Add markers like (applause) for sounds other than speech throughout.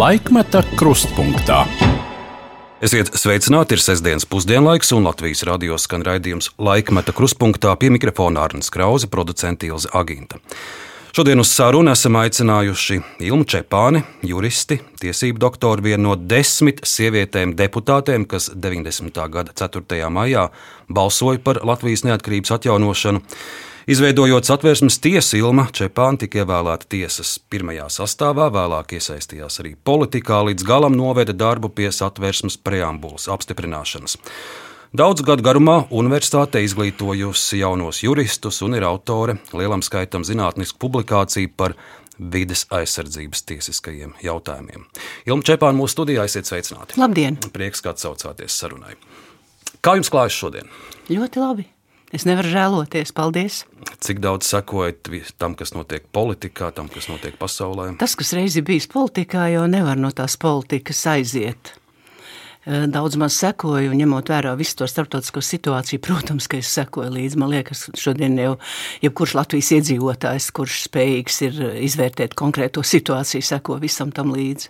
Laikmeta krustpunktā. Esiet sveicināti, ir sestdienas pusdienlaiks, un Latvijas radio skan raidījums Laikmeta krustpunktā pie mikrofona Arnēs Krause, producents Ilze Aginta. Šodien uz sarunu esam aicinājuši Ilmu Čepāni, juristi, tiesību doktoru, vienu no desmit sievietēm deputātēm, kas 90. gada 4. maijā balsoja par Latvijas neatkarības atjaunošanu. Izveidojot satversmes tiesu, Ilma Čepāna tika ievēlēta tiesas pirmajā sastāvā, vēlāk iesaistījās arī politikā, līdz galam noveda darbu pie satversmes preambulas apstiprināšanas. Daudzu gadu garumā universitāte izglītojusi jaunos juristus un ir autore lielam skaitam zinātnisku publikāciju par vides aizsardzības tiesiskajiem jautājumiem. Ilma Čepāna mūsu studijā esiet sveicināti. Labdien! Prieks, ka atsaucāties sarunai. Kā jums klājas šodien? Ļoti labi. Es nevaru žēloties. Paldies! Cik daudz sekojat tam, kas notiek politikā, tam, kas notiek pasaulē? Tas, kas reiz ir bijis politikā, jau nevar no tās politikas aiziet. Daudz maz sekoju, ņemot vērā visu to starptautisko situāciju. Protams, ka es sekoju līdzi. Man liekas, šodien jau jebkurš Latvijas iedzīvotājs, kurš spējīgs ir izvērtēt konkrēto situāciju, seko visam tam līdzi.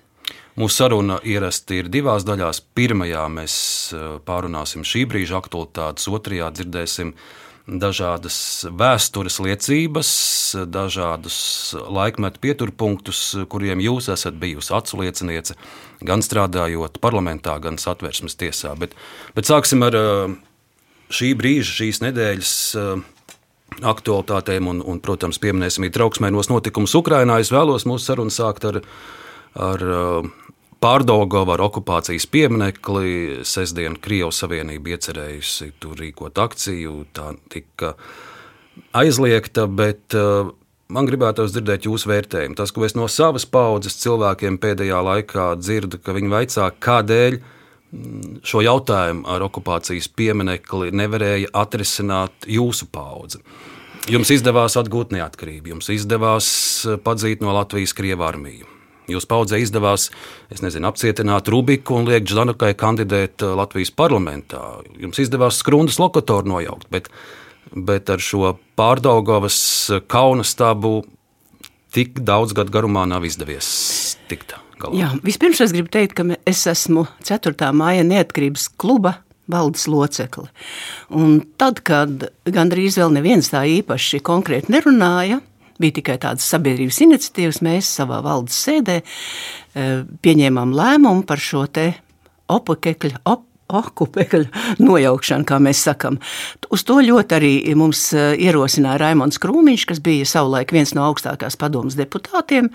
Mūsu saruna ierasti ir divās daļās. Pirmajā mēs eh, pārunāsim šī brīža aktualitātes, otrajā dzirdēsim dažādas vēstures liecības, dažādus laikmetu pieturpunktus, kuriem jūs esat bijusi atslieciniece, gan strādājot parlamentā, gan satversmes tiesā. Bet, bet sāksim ar uh, šī brīža, šīs nedēļas uh, aktualitātēm un, un protams, pieminēsim arī trauksmēnos notikumus Ukrainā. Es vēlos mūsu sarunu sākt ar, ar uh, Pārdaugava ar okupācijas pieminekli. Sestdien Krievijas Savienība iecerējusi tur rīkot akciju. Tā tika aizliegta, bet uh, man gribētos dzirdēt jūsu vērtējumu. Tas, ko es no savas paudzes cilvēkiem pēdējā laikā dzirdu, ka viņi vaicā, kādēļ mm, šo jautājumu ar okupācijas pieminekli nevarēja atrisināt jūsu paudze. Jums izdevās atgūt neatkarību, jums izdevās padzīt no Latvijas Krievu armiju. Jūsu paudzē izdevās nezinu, apcietināt Rubiku un liekt Ždanukai kandidēt uh, Latvijas parlamentā. Jums izdevās skrundas lokatoru nojaukt, bet, bet ar šo pārdaugavas kauna stabu tik daudz gadu garumā nav izdevies tikt galā. Jā, vispirms es gribu teikt, ka es esmu 4. māja neatkarības kluba valdes locekli. Un tad, kad gandrīz vēl neviens tā īpaši konkrēti nerunāja, bija tikai tādas sabiedrības iniciatīvas. Mēs savā valdes sēdē eh, pieņēmām lēmumu par šo te opekļu. Op okupēkļu nojaukšanu, kā mēs sakām. Uz to ļoti arī mums eh, ierosināja Raimons Krūmiņš, kas bija savulaik viens no augstākās padomas deputātiem.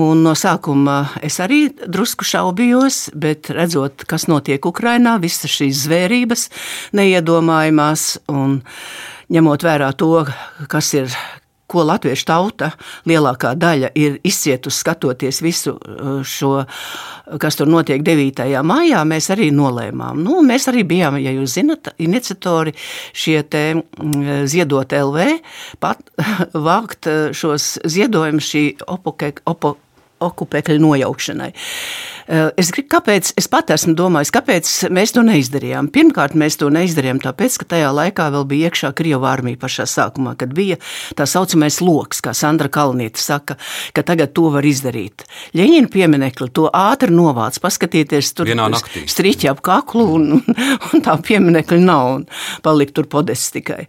Un no sākuma es arī drusku šaubījos, bet redzot, kas notiek Ukrainā, visas šīs zvērības neiedomājumās un ņemot vērā to, kas ir ko latviešu tauta lielākā daļa ir izcietusi skatoties visu uh, šo, kas tur notiek 9. maijā, mēs arī nolēmām. Nu, mēs arī bijām, ja jūs zinat, iniciatori šie te mm, ziedot LV, pat (laughs) vākt uh, šos ziedojumus šī opoke, opo, okupēkļu nojaukšanai. Eh, es gribu, kāpēc es pat esmu domājis, kāpēc mēs to neizdarījām. Pirmkārt, mēs to neizdarījām tāpēc, ka tajā laikā vēl bija iekšā Krievijas armija pašā sākumā, kad bija tā saucamais lokus, kā Sandra Kalniete saka, ka tagad to var izdarīt. Ļeņina pieminekli to ātri novāc, paskatieties tur striķi ap kaklu un, un tā pieminekļa nav un palikt tur podests tikai.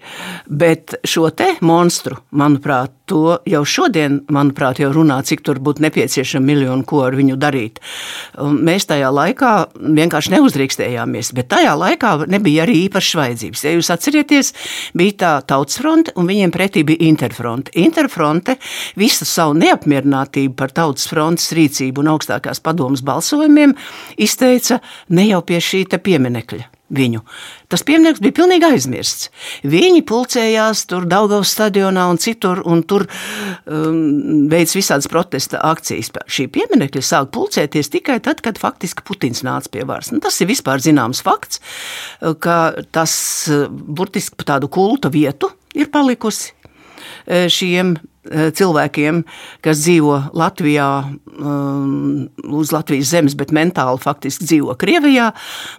Bet šo te monstru, manuprāt, to jau šodien, manuprāt, jau runā, cik tur būtu nepieciešama miljonu, ko ar viņu darīt. Mēs tajā laikā vienkārši neuzdrīkstējāmies, bet tajā laikā nebija arī īpašas vajadzības. Ja jūs atcerieties, bija tā tautas fronte, un viņiem pretī bija interfronte. Interfronte visu savu neapmierinātību par tautas frontes rīcību un augstākās padomas balsojumiem izteica ne jau pie šī pieminekļa viņu. Tas piemineklis bija pilnīgi aizmirsts. Viņi pulcējās tur Daugavas stadionā un citur, un tur um, veids visādas protesta akcijas. Šī pieminekļa sāk pulcēties tikai tad, kad faktiski Putins nāca pie varas. Nu, tas ir vispār zināms fakts, ka tas uh, burtiski tādu kulta vietu ir palikusi uh, šiem cilvēkiem, kas dzīvo Latvijā, um, uz Latvijas zemes, bet mentāli faktiski dzīvo Krievijā.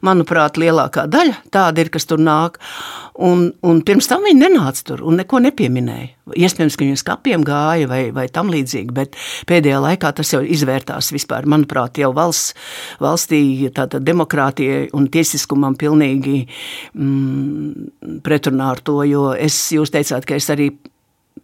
Manuprāt, lielākā daļa tāda ir, kas tur nāk. Un, un pirms tam viņi nenāca tur un neko nepieminēja. Iespējams, ka viņi uz kapiem gāja vai, vai tam līdzīgi, bet pēdējā laikā tas jau izvērtās vispār. Manuprāt, jau valsts, valstī demokrātijai un tiesiskumam pilnīgi mm, pretrunā ar to, jo es, jūs teicāt, ka es arī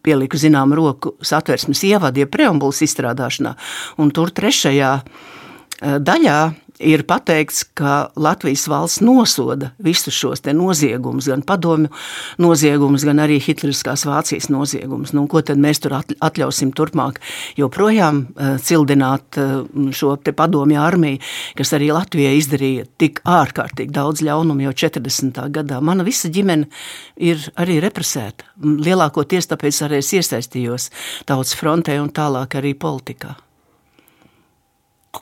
pieliku zināmu roku satversmes ievadu, ja preambulas izstrādāšanā, un tur trešajā eh, daļā ir pateikts, ka Latvijas valsts nosoda visus šos noziegumus, gan padomju noziegumus, gan arī Hitleriskās Vācijas noziegumus. Nu, ko tad mēs tur atļausim turpmāk joprojām uh, cildināt uh, šo padomju armiju, kas arī Latvijai izdarīja tik ārkārtīgi daudz ļaunumu jau 40. gadā. Mana visa ģimene ir arī represēta. Lielākoties tāpēc arī es iesaistījos tautas frontē un tālāk arī politikā.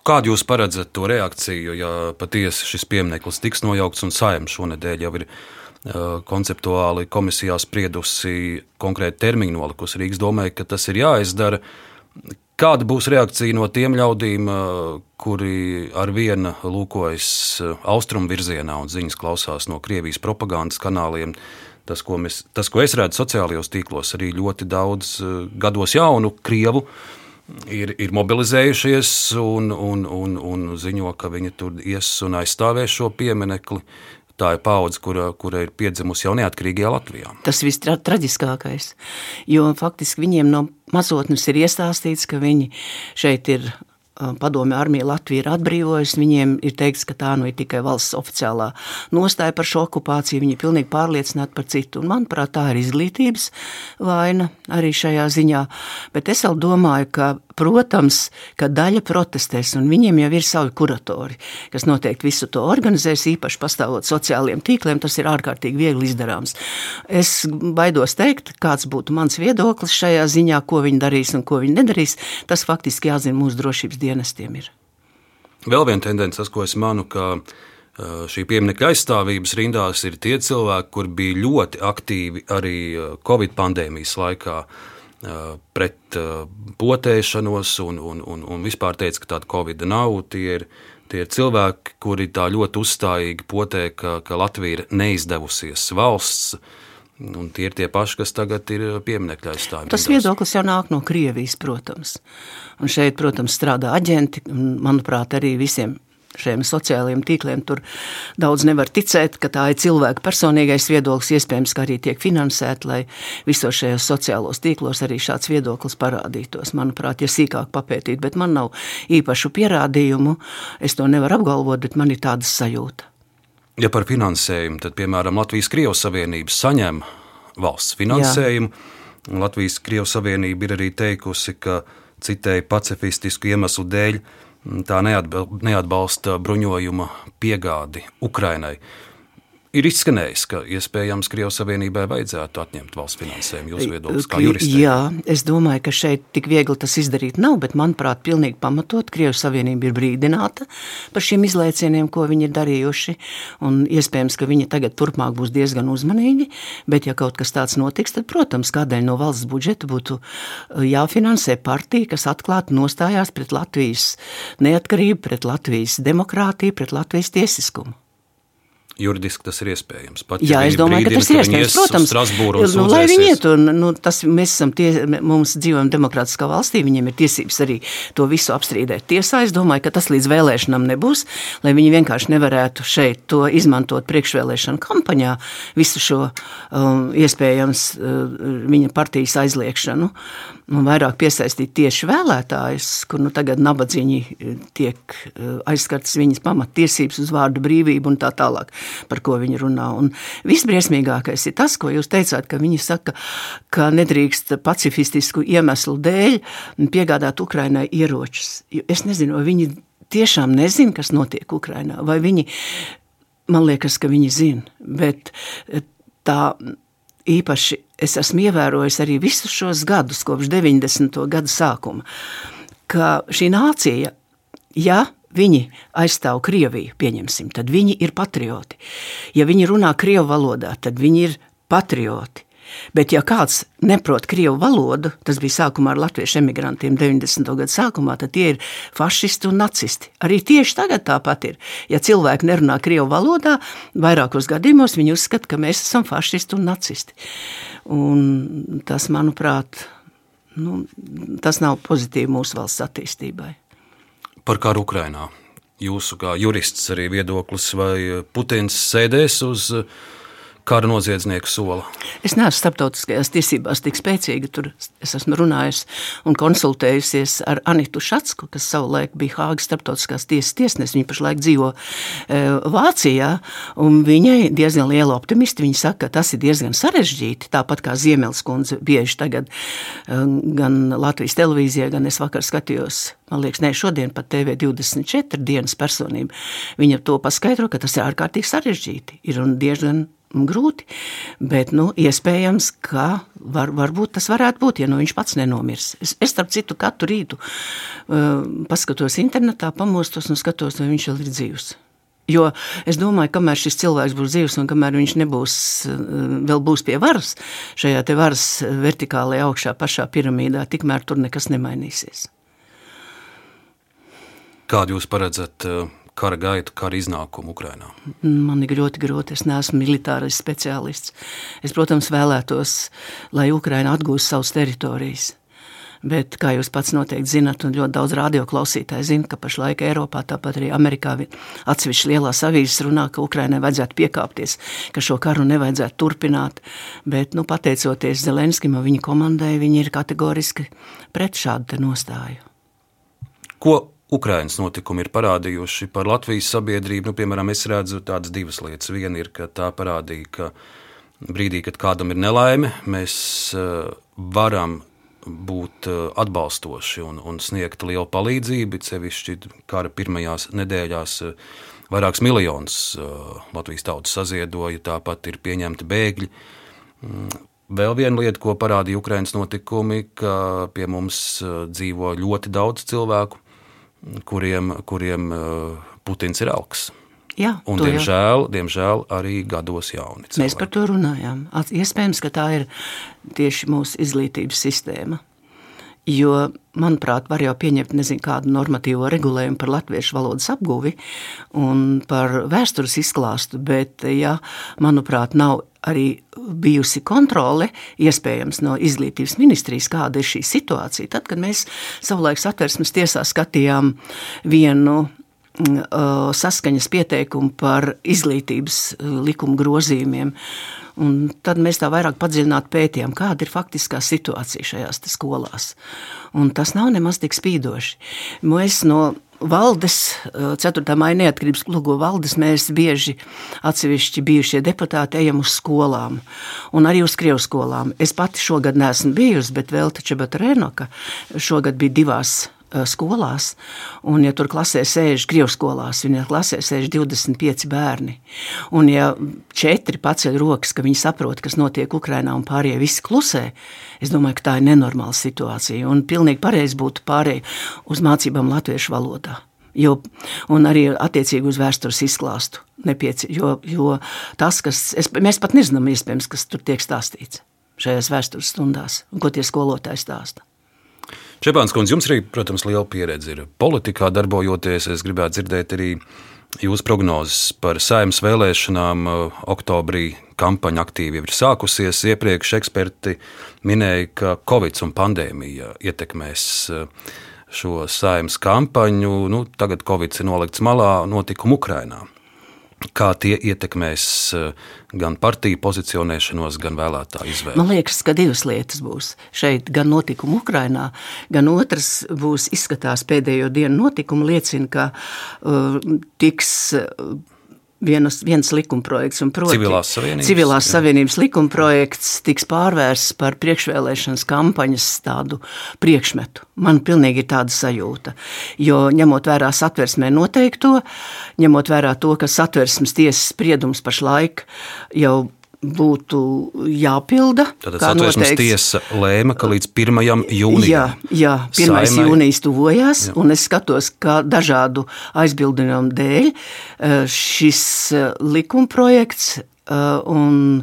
Kādu jūs paredzat to reakciju, ja patiesi šis piemineklis tiks nojaukts un saimta šonadēļ jau ir uh, konceptuāli komisijā spriedusi konkrēti termiņu nolikusi Rīgas domē, ka tas ir jāizdara. Kāda būs reakcija no tiem ļaudīm, uh, kuri ar vienu lūkojas uh, austrumu virzienā un ziņas klausās no Krievijas propagandas kanāliem? Tas, ko, mēs, tas, ko es redzu sociālajos tīklos, arī ļoti daudz gados jaunu krievu uh, ir, ir mobilizējušies un, un, un, un ziņo, ka viņi tur ies un aizstāvēs šo pieminekli. Tā ir paudze, kura, kura ir piedzimusi jau neatkarīgajā Latvijā. Tas viss ir traģiskākais, jo faktiski viņiem no mazotnes ir iestāstīts, ka viņi šeit ir padomju armija Latvija ir atbrīvojusi. Viņiem ir teikts, ka tā nu ir tikai valsts oficiālā nostāja par šo okupāciju. Viņi ir pilnīgi pārliecināti par citu. Un, manuprāt, tā ir izglītības vaina arī šajā ziņā. Bet es vēl domāju, ka Protams, ka daļa protestēs, un viņiem jau ir savi kuratori, kas noteikti visu to organizēs, īpaši pastāvot sociālajiem tīkliem. Tas ir ārkārtīgi viegli izdarāms. Es baidos teikt, kāds būtu mans viedoklis šajā ziņā, ko viņi darīs un ko viņi nedarīs. Tas faktiski jāzina mūsu drošības dienestiem. Ir. Vēl viena tendence, ko es manu, ka šī pieminiekta aizstāvības rindās ir tie cilvēki, kur bija ļoti aktīvi arī Covid pandēmijas laikā pret potēšanos un, un, un, un vispār teica, ka tāda covid nav. Tie ir, tie ir cilvēki, kuri tā ļoti uzstājīgi potē, ka, ka Latvija ir neizdevusies valsts. Un tie ir tie paši, kas tagad ir pieminiekļa aizstāvji. Tas viedoklis jau nāk no Krievijas, protams. Un šeit, protams, strādā aģenti, un, manuprāt, arī visiem šiem sociālajiem tīkliem. Tur daudz nevar ticēt, ka tā ir cilvēka personīgais viedoklis. Iespējams, ka arī tiek finansēta, lai visos šajos sociālos tīklos arī šāds viedoklis parādītos. Manuprāt, ja sīkāk papētīt, bet man nav īpašu pierādījumu, es to nevaru apgalvot, bet man ir tāda sajūta. Ja par finansējumu, tad piemēram Latvijas-Krievijas Savienība saņem valsts finansējumu. Latvijas-Krievijas Savienība ir arī teikusi, ka citēji pacifistisku iemeslu dēļ tā neatbalsta bruņojuma piegādi Ukrainai. Ir izskanējis, ka iespējams Krievijas Savienībai vajadzētu atņemt valsts finansējumu. Jūsu viedoklis kā juristē? Jā, es domāju, ka šeit tik viegli tas izdarīt nav, bet manuprāt, pilnīgi pamatot Krievijas Savienība ir brīdināta par šiem izlaicieniem, ko viņi ir darījuši. Un iespējams, ka viņi tagad turpmāk būs diezgan uzmanīgi, bet ja kaut kas tāds notiks, tad, protams, kādēļ no valsts budžeta būtu uh, jāfinansē partija, kas atklāti nostājās pret Latvijas neatkarību, pret Latvijas demokrātiju, pret Latvijas tiesiskumu juridiski tas ir iespējams. Pat, Jā, ja es domāju, ka tas ir iespējams. Protams, nu, lai viņi iet, un nu, tas, mēs esam tie, mums dzīvojam demokrātiskā valstī, viņiem ir tiesības arī to visu apstrīdēt tiesā. Es domāju, ka tas līdz vēlēšanām nebūs, lai viņi vienkārši nevarētu šeit to izmantot priekšvēlēšanu kampaņā, visu šo um, iespējams uh, viņa partijas aizliekšanu. Un vairāk piesaistīt tieši vēlētājus, kur nu tagad nabadzīgi tiek uh, aizskartas viņas pamattiesības uz vārdu brīvību un tā tālāk par ko viņi runā. Un visbriesmīgākais ir tas, ko jūs teicāt, ka viņi saka, ka nedrīkst pacifistisku iemeslu dēļ piegādāt Ukrainai ieročus. Es nezinu, vai viņi tiešām nezina, kas notiek Ukrainā, vai viņi, man liekas, ka viņi zina, bet tā īpaši es esmu ievērojis arī visus šos gadus, kopš 90. gada sākuma, ka šī nācija, ja viņi aizstāv Krieviju, pieņemsim, tad viņi ir patrioti. Ja viņi runā Krievu valodā, tad viņi ir patrioti. Bet, ja kāds neprot krievu valodu, tas bija sākumā ar latviešu emigrantiem 90. gadu sākumā, tad tie ir fašisti un nacisti. Arī tieši tagad tāpat ir. Ja cilvēki nerunā krievu valodā, vairākos gadījumos viņi uzskata, ka mēs esam fašisti un nacisti. Un tas, manuprāt, nu, tas nav pozitīvi mūsu valsts attīstībai. Par karu Ukrainā. Jūsu kā jurists arī viedoklis, vai Putins sēdēs uz uh, kara noziedznieku sola? Es neesmu starptautiskajās tiesībās tik spēcīga. Tur es esmu runājusi un konsultējusies ar Anitu Šatsku, kas savulaik bija Hāgas starptautiskās tiesas tiesnesis. Viņa pašlaik dzīvo e, Vācijā, un viņai diezgan liela optimisti. Viņa saka, ka tas ir diezgan sarežģīti, tāpat kā Ziemeļs kundze bieži tagad e, gan Latvijas televīzijā, gan es vakar skatījos man liekas, ne šodien pat TV24 dienas personība. Viņa to paskaidro, ka tas ir ārkārtīgi sarežģīti. Ir diezgan grūti, bet nu, iespējams, ka var, varbūt tas varētu būt, ja nu viņš pats nenomirs. Es, es starp citu, katru rītu uh, paskatos internetā, pamostos un skatos, vai viņš vēl ir dzīvs. Jo es domāju, kamēr šis cilvēks būs dzīves un kamēr viņš nebūs, uh, vēl būs pie varas, šajā te varas vertikālajā augšā pašā piramīdā, tikmēr tur nekas nemainīsies. Kādu jūs paredzat uh, kara gaitu, kara iznākumu Ukrajinā? Man ir ļoti grūti. Es neesmu militārais speciālists. Es, protams, vēlētos, lai Ukraina atgūst savas teritorijas. Bet, kā jūs pats noteikti zinat, un ļoti daudz radioklausītāju zina, ka pašlaik Eiropā, tāpat arī Amerikā, atsevišķi lielās avīzes runā, ka Ukrainai vajadzētu piekāpties, ka šo karu nevajadzētu turpināt. Bet, nu, pateicoties Zelenskim un viņa komandai, viņi ir kategoriski pret šādu nostāju. Ko Ukraiņas notikumi ir parādījuši par Latvijas sabiedrību. Nu, piemēram, es redzu tādas divas lietas. Viena ir, ka tā parādīja, ka brīdī, kad kādam ir nelaime, mēs eh, varam būt eh, atbalstoši un, un sniegt lielu palīdzību. Cevišķi kara pirmajās nedēļās eh, vairākus miljonus Latvijas tautas saziedoja, tāpat ir pieņemti bēgļi. Mm, vēl viena lieta, ko parādīja Ukraiņas notikumi, ka pie mums dzīvo ļoti daudz cilvēku, kuriem, kuriem uh, Putins ir augs. Jā, un, diemžēl, diemžēl arī gados jauni. Cilvēki. Mēs par to runājām. Iespējams, ka tā ir tieši mūsu izglītības sistēma. Jo, manuprāt, var jau pieņemt nezinu, kādu normatīvo regulējumu par latviešu valodas apguvi un par vēstures izklāstu, bet, ja, manuprāt, nav arī bijusi kontrole, iespējams, no izglītības ministrijas, kāda ir šī situācija. Tad, kad mēs savulaik satversmes tiesā skatījām vienu mm, saskaņas pieteikumu par izglītības likuma grozījumiem. Un tad mēs tā vairāk padziļināti pētījām, kāda ir faktiskā situācija šajās skolās. Un tas nav nemaz tik spīdoši. Mēs no valdes, 4. maija neatkarības klubu valdes, mēs bieži atsevišķi bijušie deputāti ejam uz skolām, un arī uz Krievu skolām. Es pati šogad neesmu bijusi, bet vēl taču Renoka šogad bija divās Eh, skolās, un ja tur klasē sēž Krievijas skolās, viņa klasē sēž 25 bērni, un ja četri paceļ rokas, ka viņi saprot, kas notiek Ukrainā, un pārējie visi klusē, es domāju, ka tā ir nenormāla situācija, un pilnīgi pareizi būtu pārēj uz mācībām latviešu valodā. Jo, un arī attiecīgi uz vēstures izklāstu. Nepieci, jo, jo tas, kas es, mēs pat nezinām, iespējams, kas tur tiek stāstīts šajās vēstures stundās, un ko tie skolotāji stāsta. Čepāns kundze, jums arī, protams, liela pieredze ir politikā darbojoties. Es gribētu dzirdēt arī jūsu prognozes par saimnes vēlēšanām. Oktobrī kampaņa aktīvi ir sākusies. Iepriekš eksperti minēja, ka Covid un pandēmija ietekmēs šo saimnes kampaņu. Nu, tagad Covid ir nolikts malā notikumu Ukrainā kā tie ietekmēs eh, gan partiju pozicionēšanos, gan vēlētāju izvēli? Man liekas, ka divas lietas būs šeit. Gan notikumi Ukrajinā, gan otrs būs izskatās pēdējo dienu notikumi, liecina, ka uh, tiks. Uh, vienas, viens likumprojekts. Proti, civilās savienības, civilās savienības likumprojekts tiks pārvērsts par priekšvēlēšanas kampaņas tādu priekšmetu. Man pilnīgi ir tāda sajūta. Jo ņemot vērā satversmē noteikto, ņemot vērā to, ka satversmes tiesas spriedums pašlaik jau būtu jāpilda. Tad satversmes tiesa lēma, ka līdz 1. jūnijam. Jā, jā 1. Saimai. jūnijas tuvojās, jā. un es skatos, ka dažādu aizbildinājumu dēļ eh, šis eh, likumprojekts un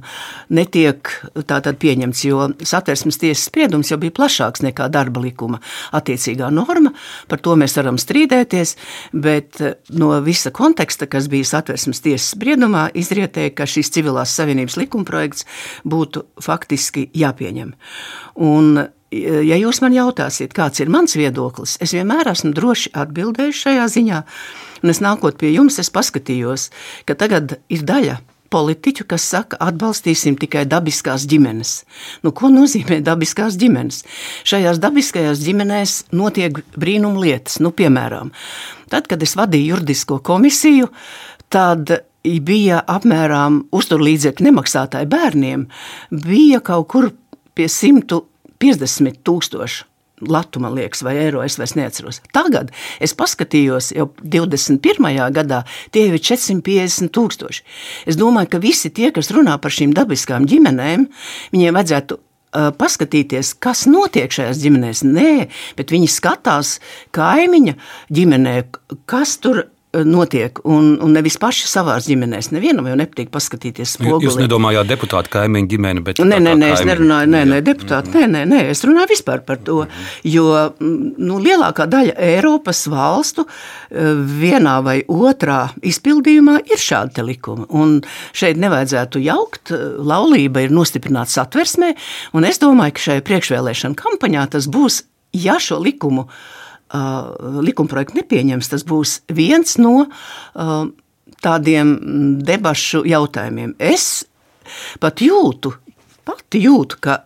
netiek tātad pieņemts, jo satversmes tiesas spriedums jau bija plašāks nekā darba likuma attiecīgā norma. Par to mēs varam strīdēties, bet no visa konteksta, kas bija satversmes tiesas spriedumā, izrietēja, ka šis civilās savienības likumprojekts būtu faktiski jāpieņem. Un ja jūs man jautāsiet, kāds ir mans viedoklis, es vienmēr esmu droši atbildējis šajā ziņā. Un es nākot pie jums, es paskatījos, ka tagad ir daļa politiķu, kas saka, atbalstīsim tikai dabiskās ģimenes. Nu, ko nozīmē dabiskās ģimenes? Šajās dabiskajās ģimenēs notiek brīnum lietas. Nu, piemēram, tad, kad es vadīju juridisko komisiju, tad bija apmēram uzturlīdzekļu nemaksātāji bērniem, bija kaut kur pie 150 tūkstoši. Latu, man liekas, vai eiro, es vairs neatceros. Tagad es paskatījos, jau 21. gadā tie jau ir 450 tūkstoši. Es domāju, ka visi tie, kas runā par šīm dabiskām ģimenēm, viņiem vajadzētu paskatīties, kas notiek šajās ģimenēs. Nē, bet viņi skatās kaimiņa ģimenē, kas tur notiek, un, un nevis paši savā ģimenē. Nevienam jau nepatīk paskatīties spogulī. Jūs nedomājāt deputātu kaimiņu ģimeni, bet nē, nē, nē, es nerunāju, nē, nē, deputāti, nē, nē, nē, es runāju vispār par to, jo nu, lielākā daļa Eiropas valstu vienā vai otrā izpildījumā ir šādi likumi, un šeit nevajadzētu jaukt, laulība ir nostiprināta satversmē, un es domāju, ka šai priekšvēlēšana kampaņā tas būs, ja šo likumu likumprojektu nepieņems, tas būs viens no tādiem debašu jautājumiem. Es pat jūtu, pati jūtu, ka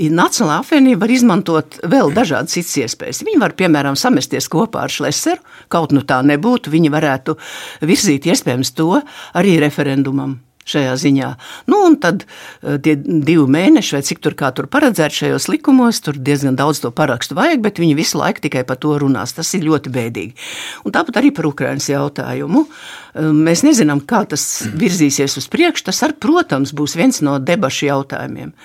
Nacionālā apvienība var izmantot vēl dažādas citas iespējas. Viņi var, piemēram, samesties kopā ar Šleseru, kaut nu tā nebūtu, viņi varētu virzīt iespējams to arī referendumam šajā ziņā. Nu, un tad eh, tie divi mēneši, vai cik tur kā tur paredzēts šajos likumos, tur diezgan daudz to parakstu vajag, bet viņi visu laiku tikai par to runās. Tas ir ļoti bēdīgi. Un tāpat arī par Ukraiņas jautājumu. Eh, mēs nezinām, kā tas virzīsies uz priekšu. Tas, ar, protams, būs viens no debašu jautājumiem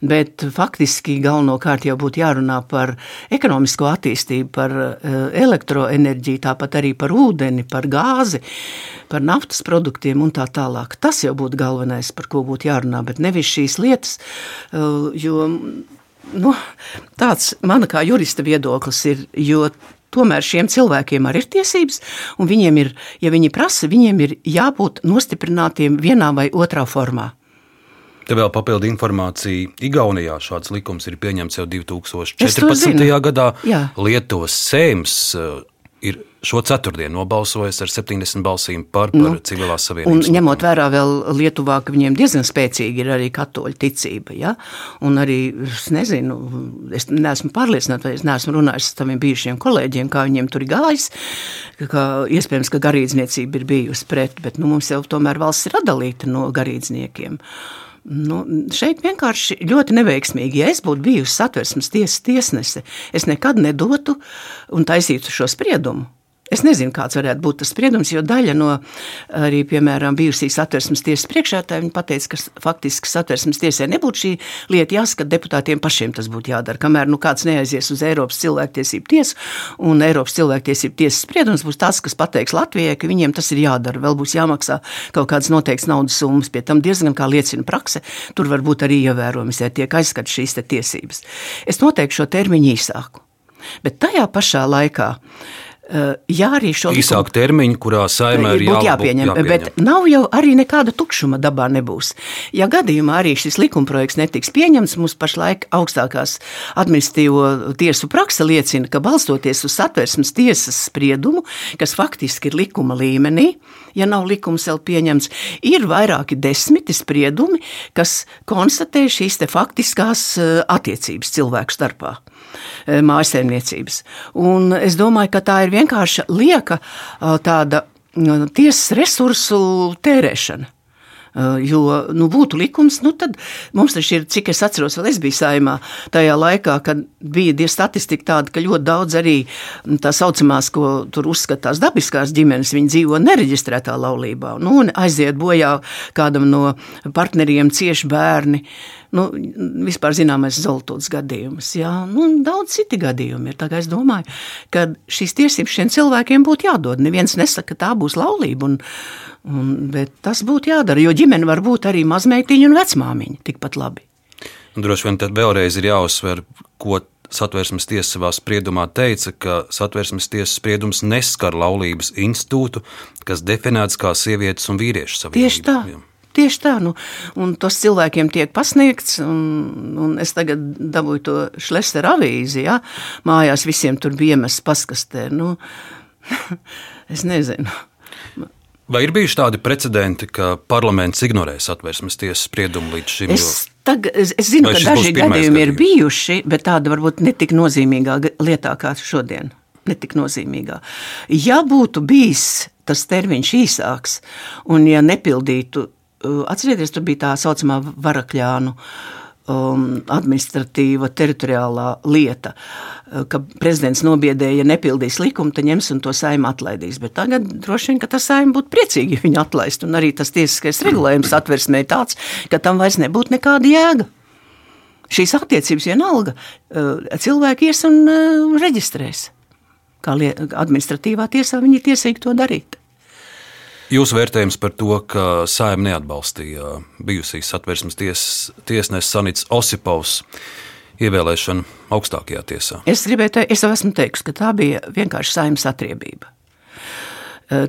bet faktiski galvenokārt jau būtu jārunā par ekonomisko attīstību, par eh, elektroenerģiju, tāpat arī par ūdeni, par gāzi, par naftas produktiem un tā tālāk. Tas jau būtu galvenais, par ko būtu jārunā, bet nevis šīs lietas, eh, jo nu, tāds mana kā jurista viedoklis ir, jo tomēr šiem cilvēkiem arī ir tiesības, un viņiem ir, ja viņi prasa, viņiem ir jābūt nostiprinātiem vienā vai otrā formā. Te vēl papildu informācija. Igaunijā šāds likums ir pieņemts jau 2014. gadā. Jā. Lietuvas sēms uh, ir šo ceturtdienu nobalsojis ar 70 balsīm par, par nu, civilās savienības. Un ņemot vērā vēl Lietuvā, ka viņiem diezgan spēcīga ir arī katoļu ticība, ja? un arī, es nezinu, es neesmu pārliecināta, es neesmu runājis ar saviem bijušiem kolēģiem, kā viņiem tur ir gājis, ka iespējams, ka garīdzniecība ir bijusi pret, bet nu, mums jau tomēr valsts ir atdalīta no garīdzniekiem. Nu, šeit vienkārši ļoti neveiksmīgi. Ja es būtu bijusi satversmes tiesas tiesnese, es nekad nedotu un taisītu šo spriedumu. Es nezinu, kāds varētu būt tas spriedums, jo daļa no arī, piemēram, bijusīs satversmes tiesas priekšētāja, teica, ka faktiski satversmes tiesai nebūtu šī lieta jāskat, deputātiem pašiem tas būtu jādara. Kamēr nu, kāds neaizies uz Eiropas cilvēktiesību tiesu, un Eiropas cilvēktiesību tiesas spriedums būs tas, kas pateiks Latvijai, ka viņiem tas ir jādara. Vēl būs jāmaksā kaut kādas noteiktas naudas summas, pie tam diezgan kā liecina prakse, tur var būt arī ievērojams, ja tiek aizskat šīs tiesības. Es noteiktu šo termiņu īsāku. Bet tajā pašā laikā Eh, jā, arī šo īsāku termiņu, kurā saimē ir jābūt jāpieņem, jāpieņem. Bet nav jau arī nekāda tukšuma dabā nebūs. Ja gadījumā arī šis likumprojekts netiks pieņemts, mums pašlaik augstākās administratīvo tiesu praksa liecina, ka balstoties uz satversmes tiesas spriedumu, kas faktiski ir likuma līmenī, ja nav likums vēl pieņemts, ir vairāki desmiti spriedumi, kas konstatē šīs faktiskās eh, attiecības cilvēku starpā. Eh, mājsaimniecības. Un es domāju, ka tā ir vienkārši lieka eh, tāda mm, tiesas resursu tērēšana. Eh, jo nu, būtu likums, nu, tad mums taču ir, cik es atceros, vēl es biju saimā tajā laikā, kad bija statistika tāda, ka ļoti daudz arī tā saucamās, ko tur uzskatās dabiskās ģimenes, viņi dzīvo nereģistrētā laulībā. Nu, un aiziet bojā kādam no partneriem cieši bērni. Nu, vispār zināmais zeltots gadījums. Jā, nu, daudz citi gadījumi ir. Es domāju, ka šīs tiesības šiem cilvēkiem būtu jādod. Neviens nesaka, ka tā būs laulība. Un, un, bet tas būtu jādara, jo ģimene ģimene var būt arī mazmeitiņa un vecmāmiņa tikpat labi. Un droši vien tad vēlreiz ir jāuzsver, ko satversmes tiesa savā spriedumā teica, ka satversmes tiesas spriedums neskar laulības institūtu, kas definēts kā sievietes un vīriešu savienība. Tieši tā. Jā. Tieši tā, nu, un tas cilvēkiem tiek pasniegts. Un, un es tagad dabūju to šlēsera avīzi. Ja? Mājās visiem tur bija iemests paskastē. Nu, (laughs) es nezinu. Vai ir bijuši tādi precedenti, ka parlaments ignorē satversmes tiesas spriedumu līdz šim? Es, tag, es, es zinu, ka daži gadījumi ir bijuši, bet tāda varbūt netik nozīmīgā lietā kā šodien. Netik nozīmīgā. Ja būtu bijis tas termiņš īsāks, un ja nepildītu, atcerieties, tur bija tā saucamā varakļānu uh, um, administratīva, teritoriālā lieta, uh, ka prezidents nobiedēja, ja nepildīs likumu, tad ņems un to saima atlaidīs. Bet tagad droši vien, ka tas saima būtu priecīgi, ja viņi atlaistu. Un arī tas tiesiskais regulējums atversmē tāds, ka tam vairs nebūtu nekāda jēga. Šīs attiecības vienalga uh, cilvēki ies un uh, reģistrēs. Kā administratīvā tiesā viņi ir tiesīgi to darīt. Jūsu vērtējums par to, ka Sājuma neatbalstīja bijusīs satversmes ties, tiesneses Sanits Osipovs ievēlēšanu augstākajā tiesā? Es gribēju teikt, es jau esmu teikusi, ka tā bija vienkārši Sājuma atriebība.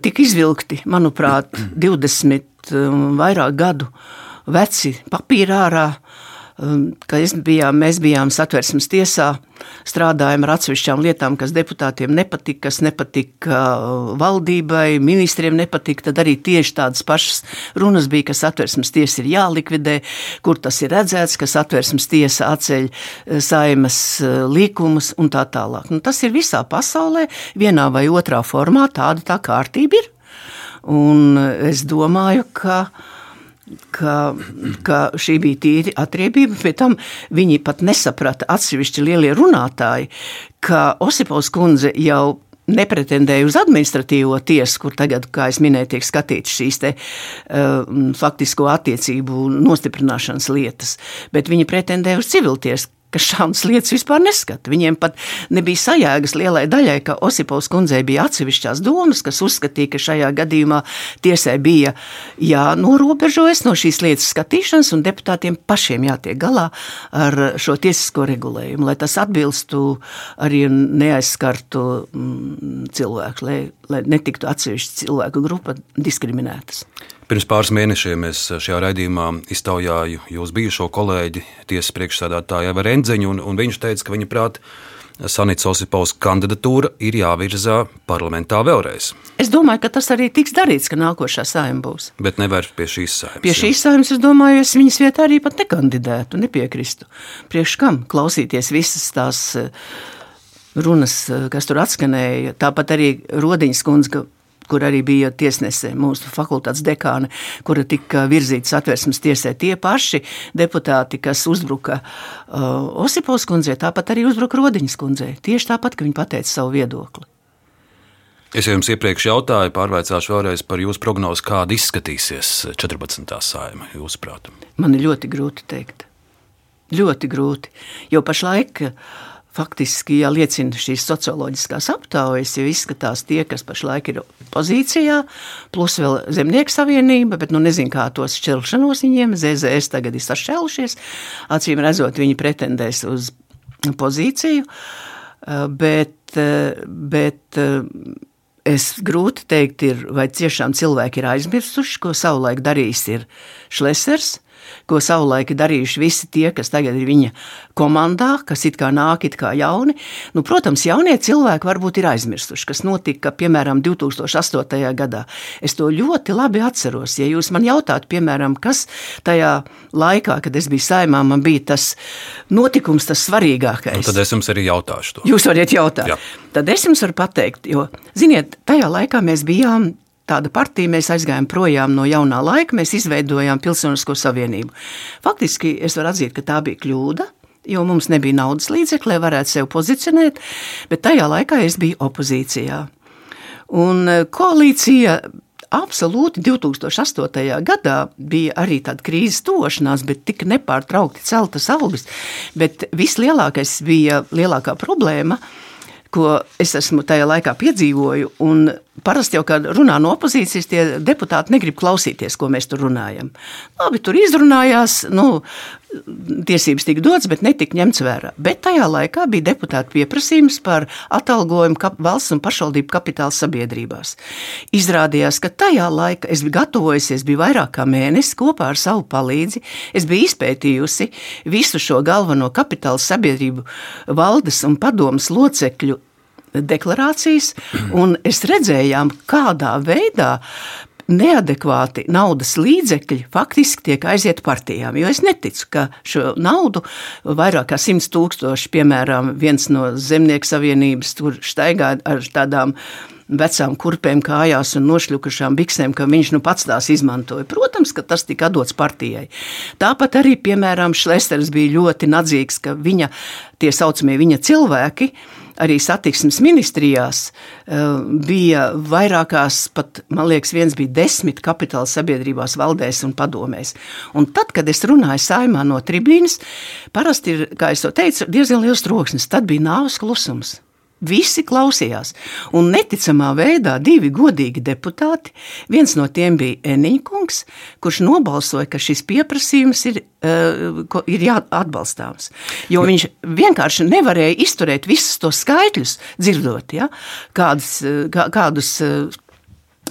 Tik izvilkti, manuprāt, (clears throat) 20 vairāk gadu veci papīrā ārā, Um, ka bijām, mēs bijām satversmes tiesā, strādājām ar atsevišķām lietām, kas deputātiem nepatika, kas nepatika uh, valdībai, ministriem nepatika. Tad arī tieši tādas pašas runas bija, ka satversmes tiesa ir jālikvidē, kur tas ir redzēts, ka satversmes tiesa atceļ uh, saimas uh, likumus un tā tālāk. Nu, tas ir visā pasaulē, vienā vai otrā formā, tāda tā kārtība ir. Un es domāju, ka ka, ka šī bija tīri atriebība, pie tam viņi pat nesaprata atsevišķi lielie runātāji, ka Osipovs kundze jau nepretendēja uz administratīvo tiesu, kur tagad, kā jau minēju, tiek skatīts šīs te, uh, faktisko attiecību nostiprināšanas lietas, bet viņi pretendēja uz civiltiesu, kas šādas lietas vispār neskata. Viņiem pat nebija sajēgas lielai daļai, ka Osipovs kundzei bija atsevišķās domas, kas uzskatīja, ka šajā gadījumā tiesai bija jānorobežojas no šīs lietas skatīšanas, un deputātiem pašiem jātiek galā ar šo tiesisko regulējumu, lai tas atbilstu arī neaizskartu mm, cilvēku, lai, lai netiktu atsevišķa cilvēku grupa diskriminētas. Pirms pāris mēnešiem es šajā raidījumā iztaujāju jūsu bijušo kolēģi, tiesas priekšsēdētāju Evaru Enziņu, un, un viņš teica, ka viņa prāt Sanits Osipovs kandidatūra ir jāvirzā parlamentā vēlreiz. Es domāju, ka tas arī tiks darīts, ka nākošā saima būs. Bet nevar pie šīs saimas. Pie šīs saimas, es domāju, es viņas vietā arī pat nekandidētu, nepiekristu. Priekš kam klausīties visas tās eh, runas, eh, kas tur atskanēja. Tāpat arī Rodiņas kundze, kur arī bija tiesnese, mūsu fakultātes dekāne, kura tika virzīta satversmes tiesē. Tie paši deputāti, kas uzbruka uh, Osipovs kundzei, tāpat arī uzbruka Rodiņas kundzei. Tieši tāpat, ka viņi pateica savu viedokli. Es jums iepriekš jautāju, pārveicāšu vēlreiz par jūsu prognozi, kāda izskatīsies 14. sājuma, jūsuprāt. Man ir ļoti grūti pateikt. Ļoti grūti. Jo pašlaik uh, faktiski ja liecina šīs socioloģiskās aptaujas, jo izskatās tie, kas pašlaik ir pozīcijā, plus vēl Zemnieku savienība, bet nu nezinu, kā tos šķelšanos viņiem, ZZS tagad ir sašķēlušies, acīm redzot, viņi pretendēs uz pozīciju, bet, bet es grūti teikt, ir, vai tiešām cilvēki ir aizmirsuši, ko savulaik darījis ir Šlesers, ko savulaik darījuši visi tie, kas tagad ir viņa komandā, kas it kā nāk, it kā jauni. Nu, protams, jaunie cilvēki varbūt ir aizmirsuši, kas notika, piemēram, 2008. gadā. Es to ļoti labi atceros. Ja jūs man jautājat, piemēram, kas tajā laikā, kad es biju saimā, man bija tas notikums, tas svarīgākais. Nu, tad es jums arī jautāšu to. Jūs varat jautāt. Jā. Tad es jums varu pateikt, jo, ziniet, tajā laikā mēs bijām tāda partija, mēs aizgājām projām no jaunā laika, mēs izveidojām Pilsonisko savienību. Faktiski es varu atzīt, ka tā bija kļūda. Jo mums nebija naudas līdzekļu, lai varētu sevi pozicionēt, bet tajā laikā es biju opozīcijā. Un e, koalīcija absolūti 2008. gadā bija arī tāda krīzes tošanās, bet tika nepārtraukti celtas algas. Bet vislielākais bija lielākā problēma, ko es esmu tajā laikā piedzīvoju, parasti jau, kad runā no opozīcijas, tie deputāti negrib klausīties, ko mēs tur runājam. Labi, tur izrunājās, nu, tiesības tika dotas, bet netika ņemts vērā. Bet tajā laikā bija deputāta pieprasījums par atalgojumu valsts un pašvaldību kapitāla sabiedrībās. Izrādījās, ka tajā laikā es biju gatavojusies, bija vairāk kā mēnesis kopā ar savu palīdzi. Es biju izpētījusi visu šo galveno kapitāla sabiedrību valdes un padomas locekļu deklarācijas, un es redzējām, kādā veidā neadekvāti naudas līdzekļi faktiski tiek aiziet partijām. Jo es neticu, ka šo naudu vairāk kā 100 tūkstoši, piemēram, viens no zemnieku savienības tur staigā ar tādām vecām kurpēm kājās un nošļukušām biksēm, ka viņš nu pats tās izmantoja. Protams, ka tas tika dots partijai. Tāpat arī, piemēram, Šlesters bija ļoti nadzīgs, ka viņa, tie saucamie viņa cilvēki, arī satiksmes ministrijās eh, bija vairākās, pat man liekas, viens bija desmit kapitāla sabiedrībās, valdēs un padomēs. Un tad, kad es runāju saimā no tribīnes, parasti ir, kā jau teicu, diezgan liels troksnis. Tad bija nāves klusums. Visi klausījās, un neticamā veidā divi godīgi deputāti, viens no tiem bija Eniņkungs, kurš nobalsoja, ka šis pieprasījums ir, uh, ir jāatbalstāms. Jo viņš vienkārši nevarēja izturēt visus tos skaitļus, dzirdot, ja, kādus, kā, kādus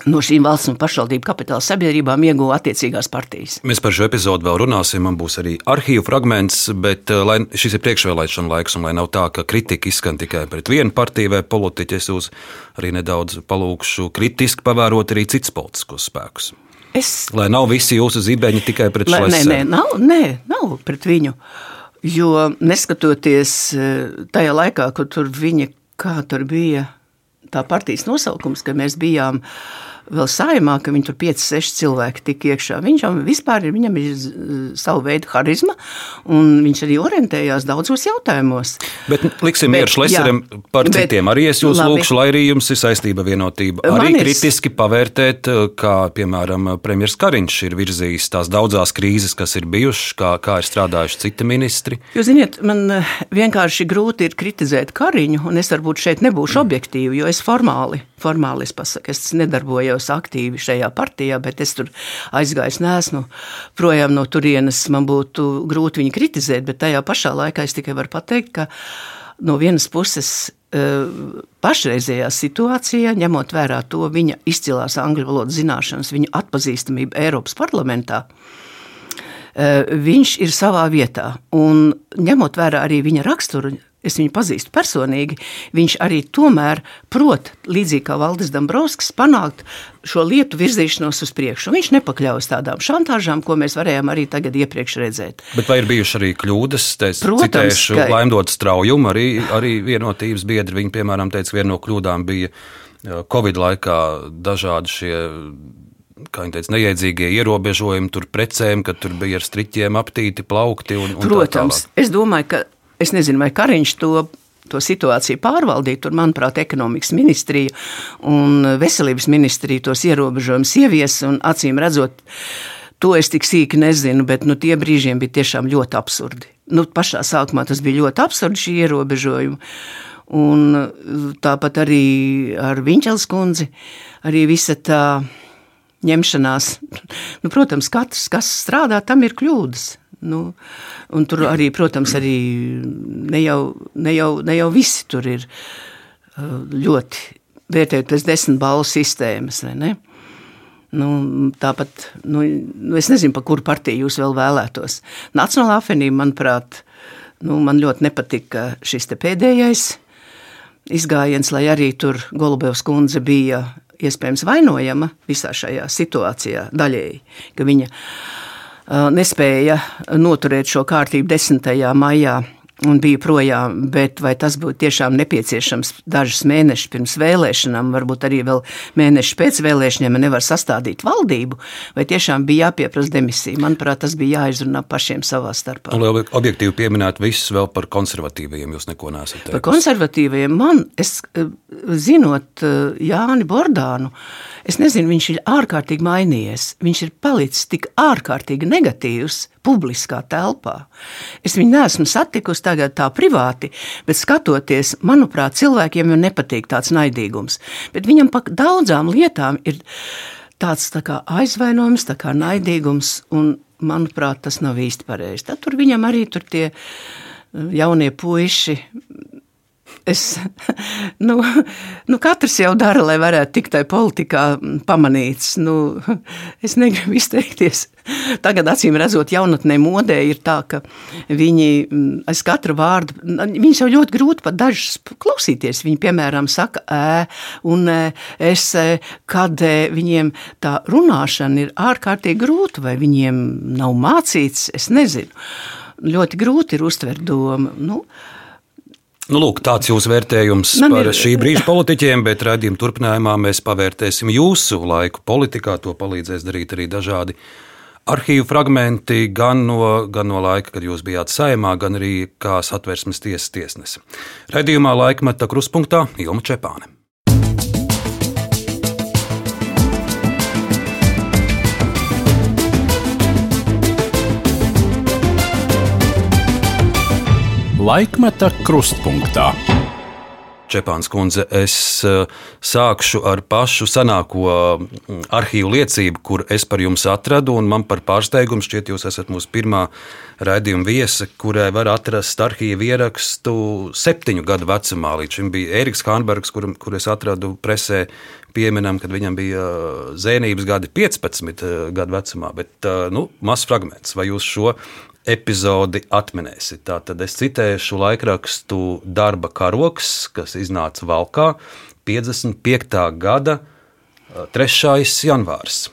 no šīm valsts un pašvaldību kapitāla sabiedrībām ieguva attiecīgās partijas. Mēs par šo epizodu vēl runāsim, man būs arī arhīvu fragments, bet eh, lai šis ir priekšvēlēšana laiks, un lai nav tā, ka kritika izskan tikai pret vienu partiju vai politiķu, es jūs arī nedaudz palūkšu kritiski pavērot arī citus politiskos spēkus. Es... Lai nav visi jūsu zibeņi tikai pret šo. Nē, nē, nav, nē, nav pret viņu. Jo neskatoties eh, tajā laikā, kad tur viņa, kā tur bija tā partijas nosaukums, ka mēs bijām vēl saimā, ka viņi tur 5-6 cilvēki tik iekšā. Viņam vispār ir, viņam ir savu veidu harizma, un viņš arī orientējās daudzos jautājumos. Bet liksim mieru Šleseram par bet, citiem. Arī es jūs labi. lūkšu, lai arī jums ir saistība vienotība. Arī Man kritiski ir... pavērtēt, kā piemēram premjers Kariņš ir virzījis tās daudzās krīzes, kas ir bijušas, kā, kā ir strādājuši citi ministri. Jūs ziniet, man eh, vienkārši grūti ir kritizēt Kariņu, un es varbūt šeit nebūšu objektīvi, jo es formāli, formāli es pasaku, es nedarbojos darbojos aktīvi šajā partijā, bet es tur aizgāju, nesmu projām no turienes. Man būtu grūti viņu kritizēt, bet tajā pašā laikā es tikai varu pateikt, ka no vienas puses e, pašreizējā situācijā, ņemot vērā to viņa izcilās angļu valodas zināšanas, viņa atpazīstamību Eiropas parlamentā, e, viņš ir savā vietā. Un ņemot vērā arī viņa raksturu, es viņu pazīstu personīgi, viņš arī tomēr prot, līdzīgi kā Valdis Dombrovskis, panākt šo lietu virzīšanos uz priekšu. Viņš nepakļaujas tādām šantāžām, ko mēs varējām arī tagad iepriekš redzēt. Bet vai ir bijuši arī kļūdas? Es citēšu ka... laimdot straujumu, arī, arī vienotības biedri. Viņi, piemēram, teica, ka viena no kļūdām bija Covid laikā dažādi šie kā viņi teica, neiedzīgie ierobežojumi tur precēm, ka tur bija ar striķiem aptīti plaukti. Un, un Protams, es domāju, ka Es nezinu, vai Kariņš to to situāciju pārvaldīt. Tur, manuprāt, ekonomikas ministrija un veselības ministrija tos ierobežojumus ievies un acīm redzot. To es tik sīki nezinu, bet nu, tie brīžiem bija tiešām ļoti absurdi. Nu, pašā sākumā tas bija ļoti absurdi, šī ierobežojuma. Un tāpat arī ar Viņķels kundzi, arī visa tā ņemšanās. Nu, protams, katrs, kas strādā, tam ir kļūdas. Nu, tur arī, protams, arī ne jau, ne, jau, ne jau visi tur ir uh, ļoti vērtējot pēc desmit balvu sistēmas. Nu, tāpat, nu, nu, es nezinu, pa kuru partiju jūs vēl vēlētos. Nacionālā apvienība, manuprāt, nu, man ļoti nepatika šis pēdējais izgājiens, lai arī tur Golubevs kundze bija iespējams vainojama visā šajā situācijā daļēji, ka viņa nespēja noturēt šo kārtību 10. maijā un bija projām, bet vai tas būtu tiešām nepieciešams dažus mēnešus pirms vēlēšanām, varbūt arī vēl mēneši pēc vēlēšanām, nevar sastādīt valdību, vai tiešām bija jāpieprasa demisija. Manuprāt, tas bija jāizrunā pašiem savā starpā. Un, lai objektīvi pieminētu visus vēl par konservatīviem, jūs neko nesat teicis. Par konservatīviem man, es eh, zinot eh, Jāni Bordānu, es nezinu, viņš ir ārkārtīgi mainījies. Viņš ir palicis tik ārkārtīgi negatīvs publiskā telpā. Es viņu neesmu satikusi tagad tā privāti, bet skatoties, manuprāt, cilvēkiem jau nepatīk tāds naidīgums. Bet viņam pa daudzām lietām ir tāds tā kā aizvainojums, tā kā naidīgums, un manuprāt, tas nav īsti pareizi. Tad tur viņam arī tur tie jaunie puiši Es, nu, nu, katrs jau dara, lai varētu tikt tajā politikā pamanīts. Nu, es negribu izteikties. Tagad, acīm redzot, jaunatnē modē ir tā, ka viņi aiz katra vārda, viņus jau ļoti grūti pat dažus klausīties. Viņi, piemēram, saka, ē, un es, kad viņiem tā runāšana ir ārkārtīgi grūta, vai viņiem nav mācīts, es nezinu. Ļoti grūti ir uztvert domu. Nu, Nu, lūk, tāds jūsu vērtējums Man par ir... šī brīža politiķiem, bet raidījuma turpinājumā mēs pavērtēsim jūsu laiku politikā. To palīdzēs darīt arī dažādi arhīvu fragmenti, gan no, gan no laika, kad jūs bijāt saimā, gan arī kā satversmes tiesas tiesnese. Raidījumā laikmeta kruspunktā Ilma Čepāne. Laikmeta krustpunktā. Čepāns kundze, es eh, sākšu ar pašu senāko mm, arhīvu liecību, kur es par jums atradu, man par pārsteigumu šķiet, jūs esat mūsu pirmā raidījuma viesa, kurai var atrast arhīvu ierakstu septiņu gadu vecumā. Līdz šim bija Eriks Hānbergs, kur, kur es atradu presē pieminam, kad viņam bija uh, zēnības gadi 15 uh, gadu vecumā, bet nu, mazs fragments. Vai jūs šo epizodi atminēsiet? Tātad es citēšu laikrakstu darba karoks, kas iznāca Valkā 55. gada 3. janvārs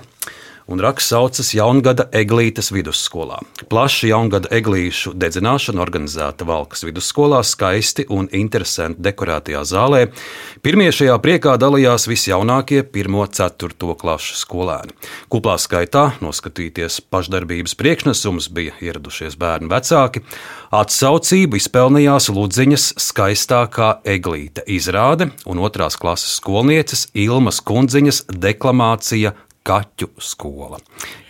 un raksts saucas Jaungada eglītes vidusskolā. Plaša jaungada eglīšu dedzināšana organizēta Valkas vidusskolā, skaisti un interesanti dekorētajā zālē. Pirmie šajā priekā dalījās visjaunākie 1-4 klašu skolēni. Kuplā skaitā noskatīties pašdarbības priekšnesums bija ieradušies bērnu vecāki. Atsaucību izpelnījās Ludziņas skaistākā eglīte izrāde un otrās klases skolnieces Ilmas Kundziņas deklamācija kaķu skola.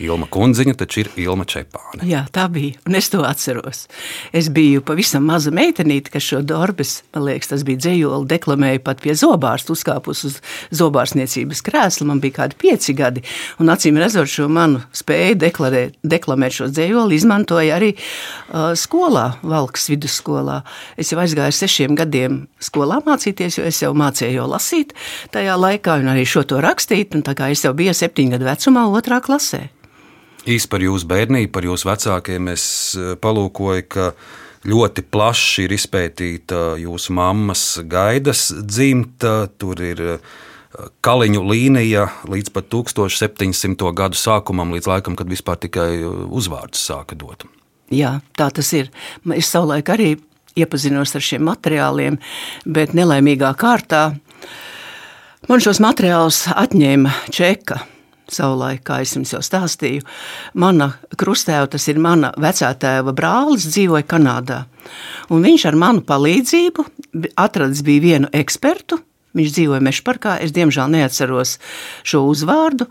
Ilma Kundziņa taču ir Ilma Čepāne. Jā, tā bija, un es to atceros. Es biju pavisam maza meitenīte, kas šo darbus, man liekas, tas bija dzējoli, deklamēja pat pie zobārsta, uzkāpus uz zobārsniecības krēsla. Man bija kādi pieci gadi, un acīm redzot šo manu spēju deklarēt, deklamēt šo dzējoli, izmantoja arī uh, skolā, Valkas vidusskolā. Es jau aizgāju sešiem gadiem skolā mācīties, jo es jau mācīju jau lasīt tajā laikā, un arī šo to rakstīt, un tā kā es jau biju septiņi septiņu gadu vecumā, otrā klasē. Īsti par jūsu bērnību, par jūsu vecākiem es eh, palūkoju, ka ļoti plaši ir izpētīta jūsu mammas gaidas dzimta. Tur ir eh, kaliņu līnija līdz pat 1700. gadu sākumam, līdz laikam, kad vispār tikai uzvārdus sāka dot. Jā, tā tas ir. Es savulaik arī iepazinos ar šiem materiāliem, bet nelaimīgā kārtā man šos materiālus atņēma čeka savulaik, kā es jums jau stāstīju, mana krustēva, tas ir mana vecātēva brālis, dzīvoja Kanādā. Un viņš ar manu palīdzību atradis bija vienu ekspertu, viņš dzīvoja Mešparkā, es diemžēl neatceros šo uzvārdu.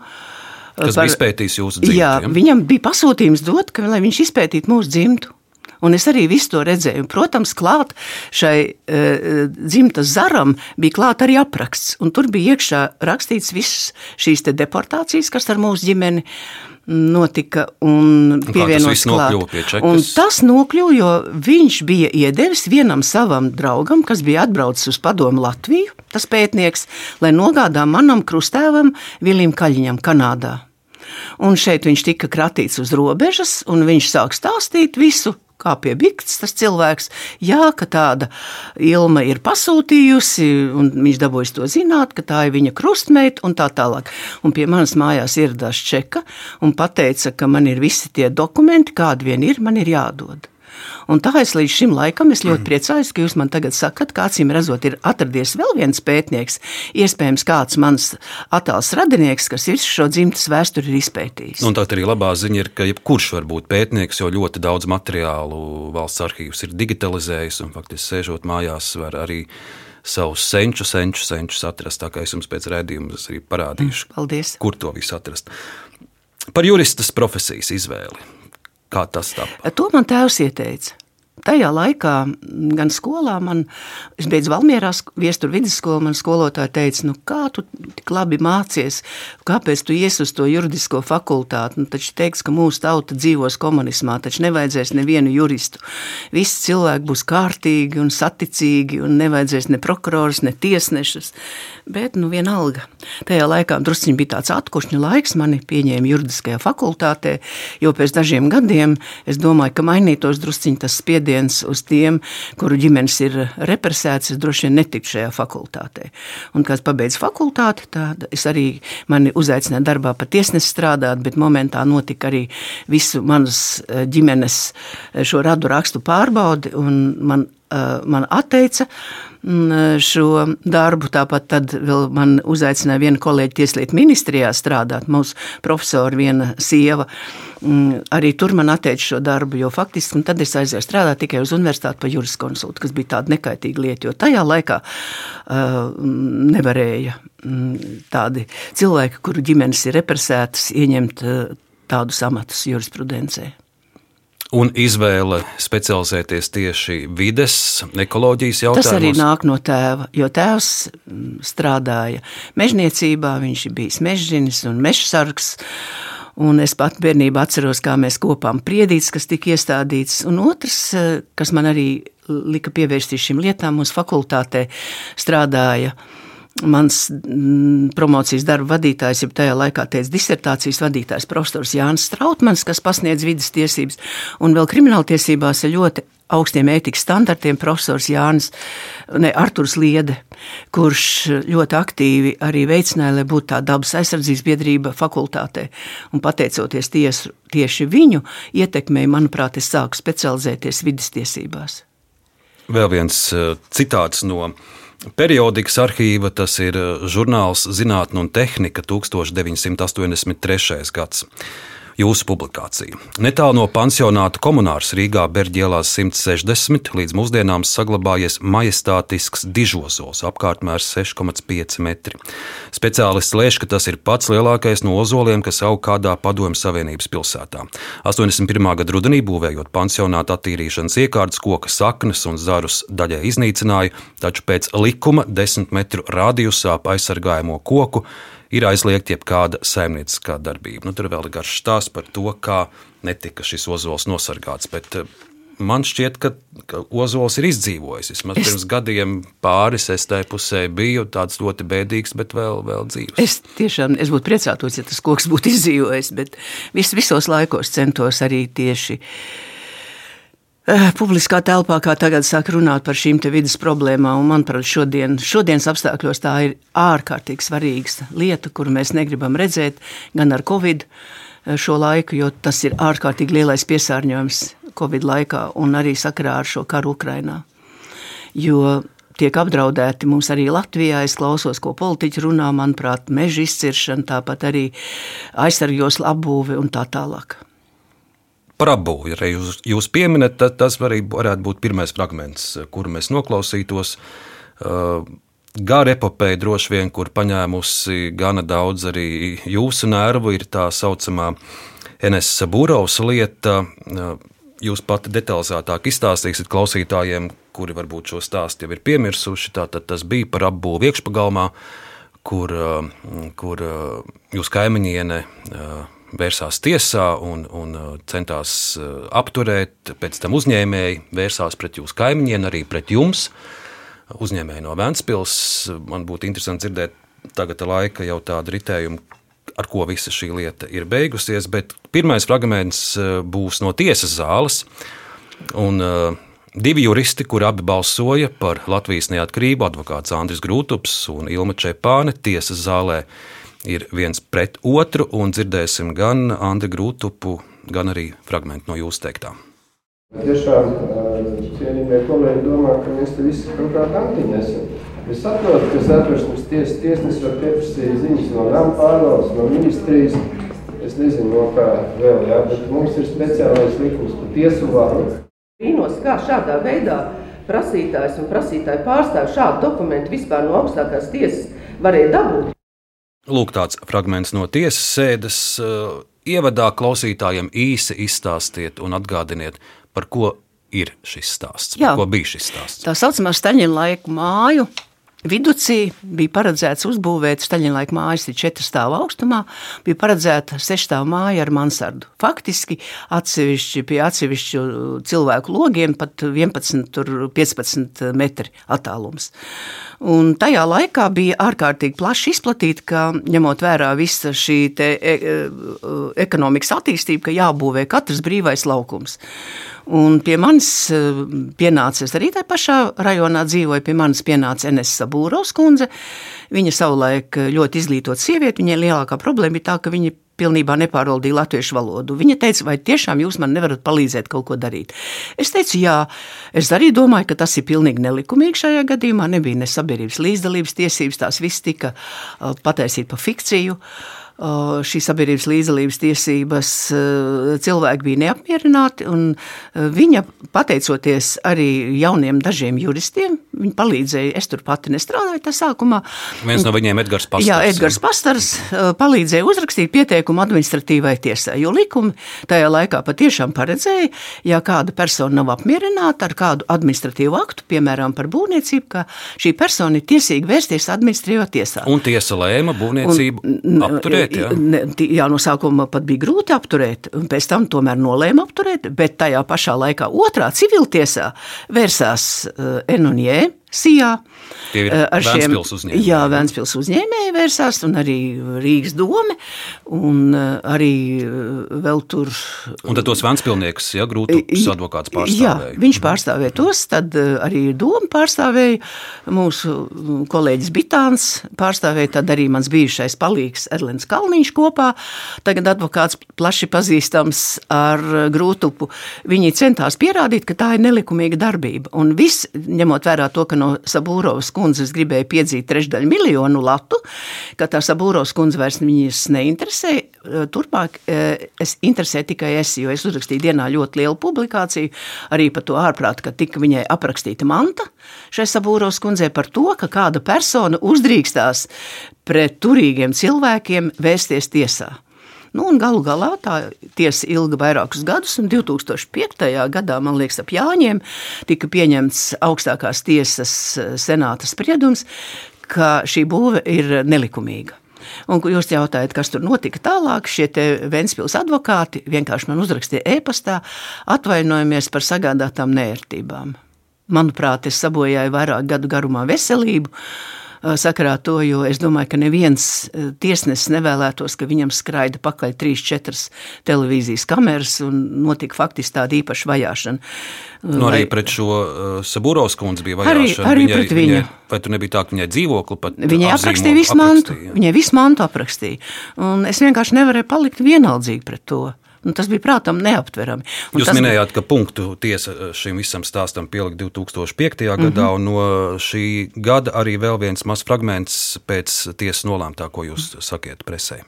Kas par, bija izpētījis jūsu dzimtu? Jā, viņam bija pasūtījums dot, ka, lai viņš izpētītu mūsu dzimtu. Un es arī visu to redzēju. Protams, klāt šai uh, dzimtas zaram bija klāt arī apraksts. Un tur bija iekšā rakstīts visas šīs deportācijas, kas ar mūsu ģimeni notika un pievienots klāt. Un tas nokļuva, jo viņš bija iedevis vienam savam draugam, kas bija atbraucis uz padomu Latviju, tas pētnieks, lai nogādā manam krustēvam Vilim Kaļiņam Kanādā. Un šeit viņš tika kratīts uz robežas, un viņš sāk stāstīt visu, kā pie Bikts tas cilvēks, jā, ka tāda ilma ir pasūtījusi, un viņš dabūjis to zināt, ka tā ir viņa krustmeita un tā tālāk. Un pie manas mājās ieradās čeka un teica, ka man ir visi tie dokumenti, kādi vien ir, man ir jādod. Un tā es līdz šim laikam es ļoti mm. priecājos, ka jūs man tagad sakat, ka acīm redzot, ir atradies vēl viens pētnieks, iespējams, kāds mans attēls radinieks, kas visu šo dzimtas vēsturi ir izpētījis. Un tā arī labā ziņa ir, ka jebkurš var būt pētnieks, jo ļoti daudz materiālu valsts arhīvs ir digitalizējis un faktiski sēžot mājās var arī savus senču, senču, senčus atrast. Tā kā es jums pēc redzējuma arī parādīšu, mm, Paldies. kur to visu atrast. Par juristas profesijas izvēli. Kā tas tā? To man tēvs ieteica. Tajā laikā, gan skolā, man, es beidzu Valmierā viestur vidusskolu, man skolotāja teica, nu kā tu tik labi mācies, kāpēc tu ies uz to juridisko fakultāti, nu taču teiks, ka mūsu tauta dzīvos komunismā, taču nevajadzēs nevienu juristu. Visi cilvēki būs kārtīgi un saticīgi un nevajadzēs ne prokurors, ne tiesnešus, bet nu vienalga. Tajā laikā drusciņi bija tāds atkušņu laiks, mani pieņēma juridiskajā fakultātē, jo pēc dažiem gadiem es domāju, ka mainītos drusciņi tas spiediens uz tiem, kuru ģimenes ir represētas, es droši vien netiktu šajā fakultātē. Un, kad pabeidzu fakultāti, tad es arī mani uzaicināju darbā pa tiesnesi strādāt, bet momentā notika arī visu manas eh, ģimenes eh, šo radu rakstu pārbaudi, un man, man atteica mm, šo darbu. Tāpat tad vēl man uzaicināja viena kolēģa tieslietu ministrijā strādāt, mūsu profesora viena sieva. Mm, arī tur man atteica šo darbu, jo faktiski tad es aizēju strādāt tikai uz universitāti par juriskonsultu, kas bija tāda nekaitīga lieta, jo tajā laikā uh, nevarēja mm, tādi cilvēki, kuru ģimenes ir represētas, ieņemt uh, tādus amatus jurisprudencē. Un izvēle specializēties tieši vides, ekoloģijas jautājumos. Tas arī nāk no tēva, jo tēvs strādāja mežniecībā, viņš bija mežģinis un mežsargs. Un es pat bērnībā atceros, kā mēs kopām priedīts, kas tika iestādīts. Un otrs, eh, kas man arī lika pievērsties šīm lietām, mūsu fakultātē strādāja mans mm, promocijas darba vadītājs, jau tajā laikā teica disertācijas vadītājs, profesors Jānis Strautmans, kas pasniedz vidas tiesības, un vēl krimināltiesībās ir ļoti augstiem ētikas standartiem profesors Jānis ne, Arturs Liede, kurš ļoti aktīvi arī veicināja, lai būtu tā dabas aizsardzības biedrība fakultātē. Un pateicoties tiesu, tieši viņu ietekmei, manuprāt, es sāku specializēties vidas tiesībās. Vēl viens eh, citāts no Periodikas arhīva tas ir eh, žurnāls Zinātne un tehnika 1983. gads jūsu publikācija. Netālu no pansionāta komunārs Rīgā Berģielās 160 līdz mūsdienām saglabājies majestātisks dižozols, apkārtmērs 6,5 metri. Speciālists lēš, ka tas ir pats lielākais no ozoliem, kas aug kādā padomju Savienības pilsētā. 81. gada rudenī būvējot pansionāta attīrīšanas iekārtas, koka saknes un zarus daļai iznīcināja, taču pēc likuma 10 metru radiusā aizsargājamo koku ir aizliegta jebkāda saimnieciskā darbība. Nu, tur vēl ir garš stāsts par to, kā netika šis ozols nosargāts. Bet, eh, Man šķiet, ka, ka ozols ir izdzīvojis. Vismaz es... pirms gadiem pāris es tajā pusē biju tāds ļoti bēdīgs, bet vēl, vēl dzīves. Es tiešām es būtu priecātos, ja tas koks būtu izdzīvojis, bet vis, visos laikos centos arī tieši uh, publiskā telpā, kā tagad sāk runāt par šīm vidas problēmām, manuprāt, šodien, šodienas apstākļos tā ir ārkārtīgi svarīga lieta, kuru mēs negribam redzēt gan ar Covid eh, šo laiku, jo tas ir ārkārtīgi lielais piesārņojums Covid laikā un arī sakarā ar šo karu Ukrainā. Jo tiek apdraudēti mums arī Latvijā. Es klausos, ko politiķi runā, manuprāt, meža izciršana, tāpat arī aizsargos apbūve un tā tālāk par apbūvi. Ja jūs, jūs pieminat, tad tas arī varētu būt pirmais fragments, kuru mēs noklausītos. Gara epopeja droši vien, kur paņēmusi gana daudz arī jūsu nervu, ir tā saucamā NS Būraus lieta. Jūs pati detalizētāk izstāstīsiet klausītājiem, kuri varbūt šo stāstu jau ir piemirsuši. Tātad tas bija par apbūvi iekšpagalmā, kur, kur jūs kaimiņiene vērsās tiesā un, un uh, centās uh, apturēt, pēc tam uzņēmēji vērsās pret jūsu kaimiņiem, arī pret jums. Uzņēmēji no Vēncpils. Man būtu interesanti dzirdēt tagad laika jau tādu ritējumu, ar ko visa šī lieta ir beigusies. Bet pirmais fragments uh, būs no tiesas zāles. Un, Divi juristi, kuri abi balsoja par Latvijas neatkarību, advokāts Andris Grūtups un Ilma Čepāne, tiesas zālē ir viens pret otru, un dzirdēsim gan Andri Grūtupu, gan arī fragment no jūsu teiktā. Tiešām cienījamie kolēģi domā, ka mēs te visi kaut kādā antiņā esam. Es saprotu, ka satversmes ties, tiesnesis var pieprasīt ziņas no nama pārvaldes, no ministrijas, es nezinu, no kā vēl, jā, bet mums ir speciālais likums par tiesu varu. Brīnos, kā šādā veidā prasītājs un prasītāja pārstāv šādu dokumentu vispār no augstākās tiesas varēja dabūt. Lūk, tāds fragments no tiesas sēdes. Ievadā klausītājiem īsi izstāstiet un atgādiniet, par ko ir šis stāsts? Jā. Par ko bija šis stāsts? Tā saucamā Staļina laika māju. Viducī bija paredzēts uzbūvēt Staļina laika mājas, ir četru stāvu augstumā, bija paredzēta sešstāvu māja ar mansardu. Faktiski atsevišķi pie atsevišķu cilvēku logiem pat 11, tur 15 metri attālums. Un tajā laikā bija ārkārtīgi plaši izplatīta, ka ņemot vērā visa šī te, e, e, ekonomikas attīstība, ka jābūvē katrs brīvais laukums. Un pie manis e, pienāca, es arī tajā pašā rajonā dzīvoju, pie manis pienāca Enes Sabūros kundze. Viņa savulaik ļoti izglītot sievieti, viņai lielākā problēma bija tā, ka viņa pilnībā nepārvaldīja latviešu valodu. Viņa teica, vai tiešām jūs man nevarat palīdzēt kaut ko darīt. Es teicu, jā, es arī domāju, ka tas ir pilnīgi nelikumīgi šajā gadījumā. Nebija ne sabiedrības līdzdalības tiesības, tās viss tika uh, pataisīt pa fikciju. Uh, šīs sabiedrības līdzdalības tiesības cilvēki bija neapmierināti. Viņa, pateicoties arī jauniem dažiem juristiem, viņa palīdzēja. Es tur pati nestrādāju tā sākumā. Viens no viņiem, Edgars Pastars. Jā, Edgars Pastars palīdzēja uzrakstīt pieteikumu administratīvai tiesai, jo likumi tajā laikā patiešām paredzēja, ja kāda persona nav apmierināta ar kādu administratīvu aktu, piemēram, par būvniecību, ka šī persona ir tiesīga vērsties administratīvā tiesā. Un tiesa lēma būvniecību un, apturēt apturēt. Jā, ne, jā no sākuma pat bija grūti apturēt, un pēc tam tomēr nolēma apturēt, bet tajā pašā laikā otrā civiltiesā vērsās uh, Sijā. Ar šiem uzņēmējiem. Jā, Vēnspils uzņēmēji vērsās, un arī Rīgas dome, un arī vēl tur. Un tad tos Vēnspilniekus, ja grūtus advokāts pārstāvēja. Jā, viņš pārstāvēja tos, tad arī doma pārstāvēja mūsu kolēģis Bitāns, pārstāvēja tad arī mans bijušais palīgs Erlens Kalniņš kopā, tagad advokāts plaši pazīstams ar grūtupu. Viņi centās pierādīt, ka tā ir nelikumīga darbība, un viss, ņemot vērā to, ka no Sabūrovas kundzes gribēja piedzīt trešdaļu miljonu latu, ka tā Sabūrovas kundze vairs viņas neinteresē. Turpmāk es interesēju tikai es, jo es uzrakstīju dienā ļoti lielu publikāciju arī par to ārprātu, ka tika viņai aprakstīta manta šai Sabūrovas kundzei par to, ka kāda persona uzdrīkstās pret turīgiem cilvēkiem vēsties tiesā. Nu, galu galā tā tiesa ilga vairākus gadus, un 2005. gadā, man liekas, ap Jāņiem tika pieņemts augstākās tiesas eh, senāta spriedums, ka šī būve ir nelikumīga. Un jūs jautājat, kas tur notika tālāk? Šie Vēncpils advokāti vienkārši man uzrakstīja e-pastā, atvainojamies par sagādātām nērtībām. Manuprāt, es sabojāju vairāk gadu garumā veselību sakarā to, jo es domāju, ka neviens tiesnesis nevēlētos, ka viņam skraida pakaļ trīs, četras televīzijas kameras un notika faktiski tāda īpaša vajāšana. Nu, arī pret šo uh, Sabūros kundzi bija vajāšana. Arī, arī viņai, pret viņu. Viņai, vai tur nebija tā, ka viņai dzīvokli pat Viņai aprakstīja visu mantu. Viņai visu mantu aprakstīja. Un es vienkārši nevarēju palikt vienaldzīgi pret to. Nu, tas bija prātam neaptverami. Un Jūs minējāt, bija... ka punktu tiesa šim visam stāstam pielika 2005. Mm -hmm. gadā, un no šī gada arī vēl viens mazs fragments pēc tiesas nolēmtā, ko jūs sakiet presē.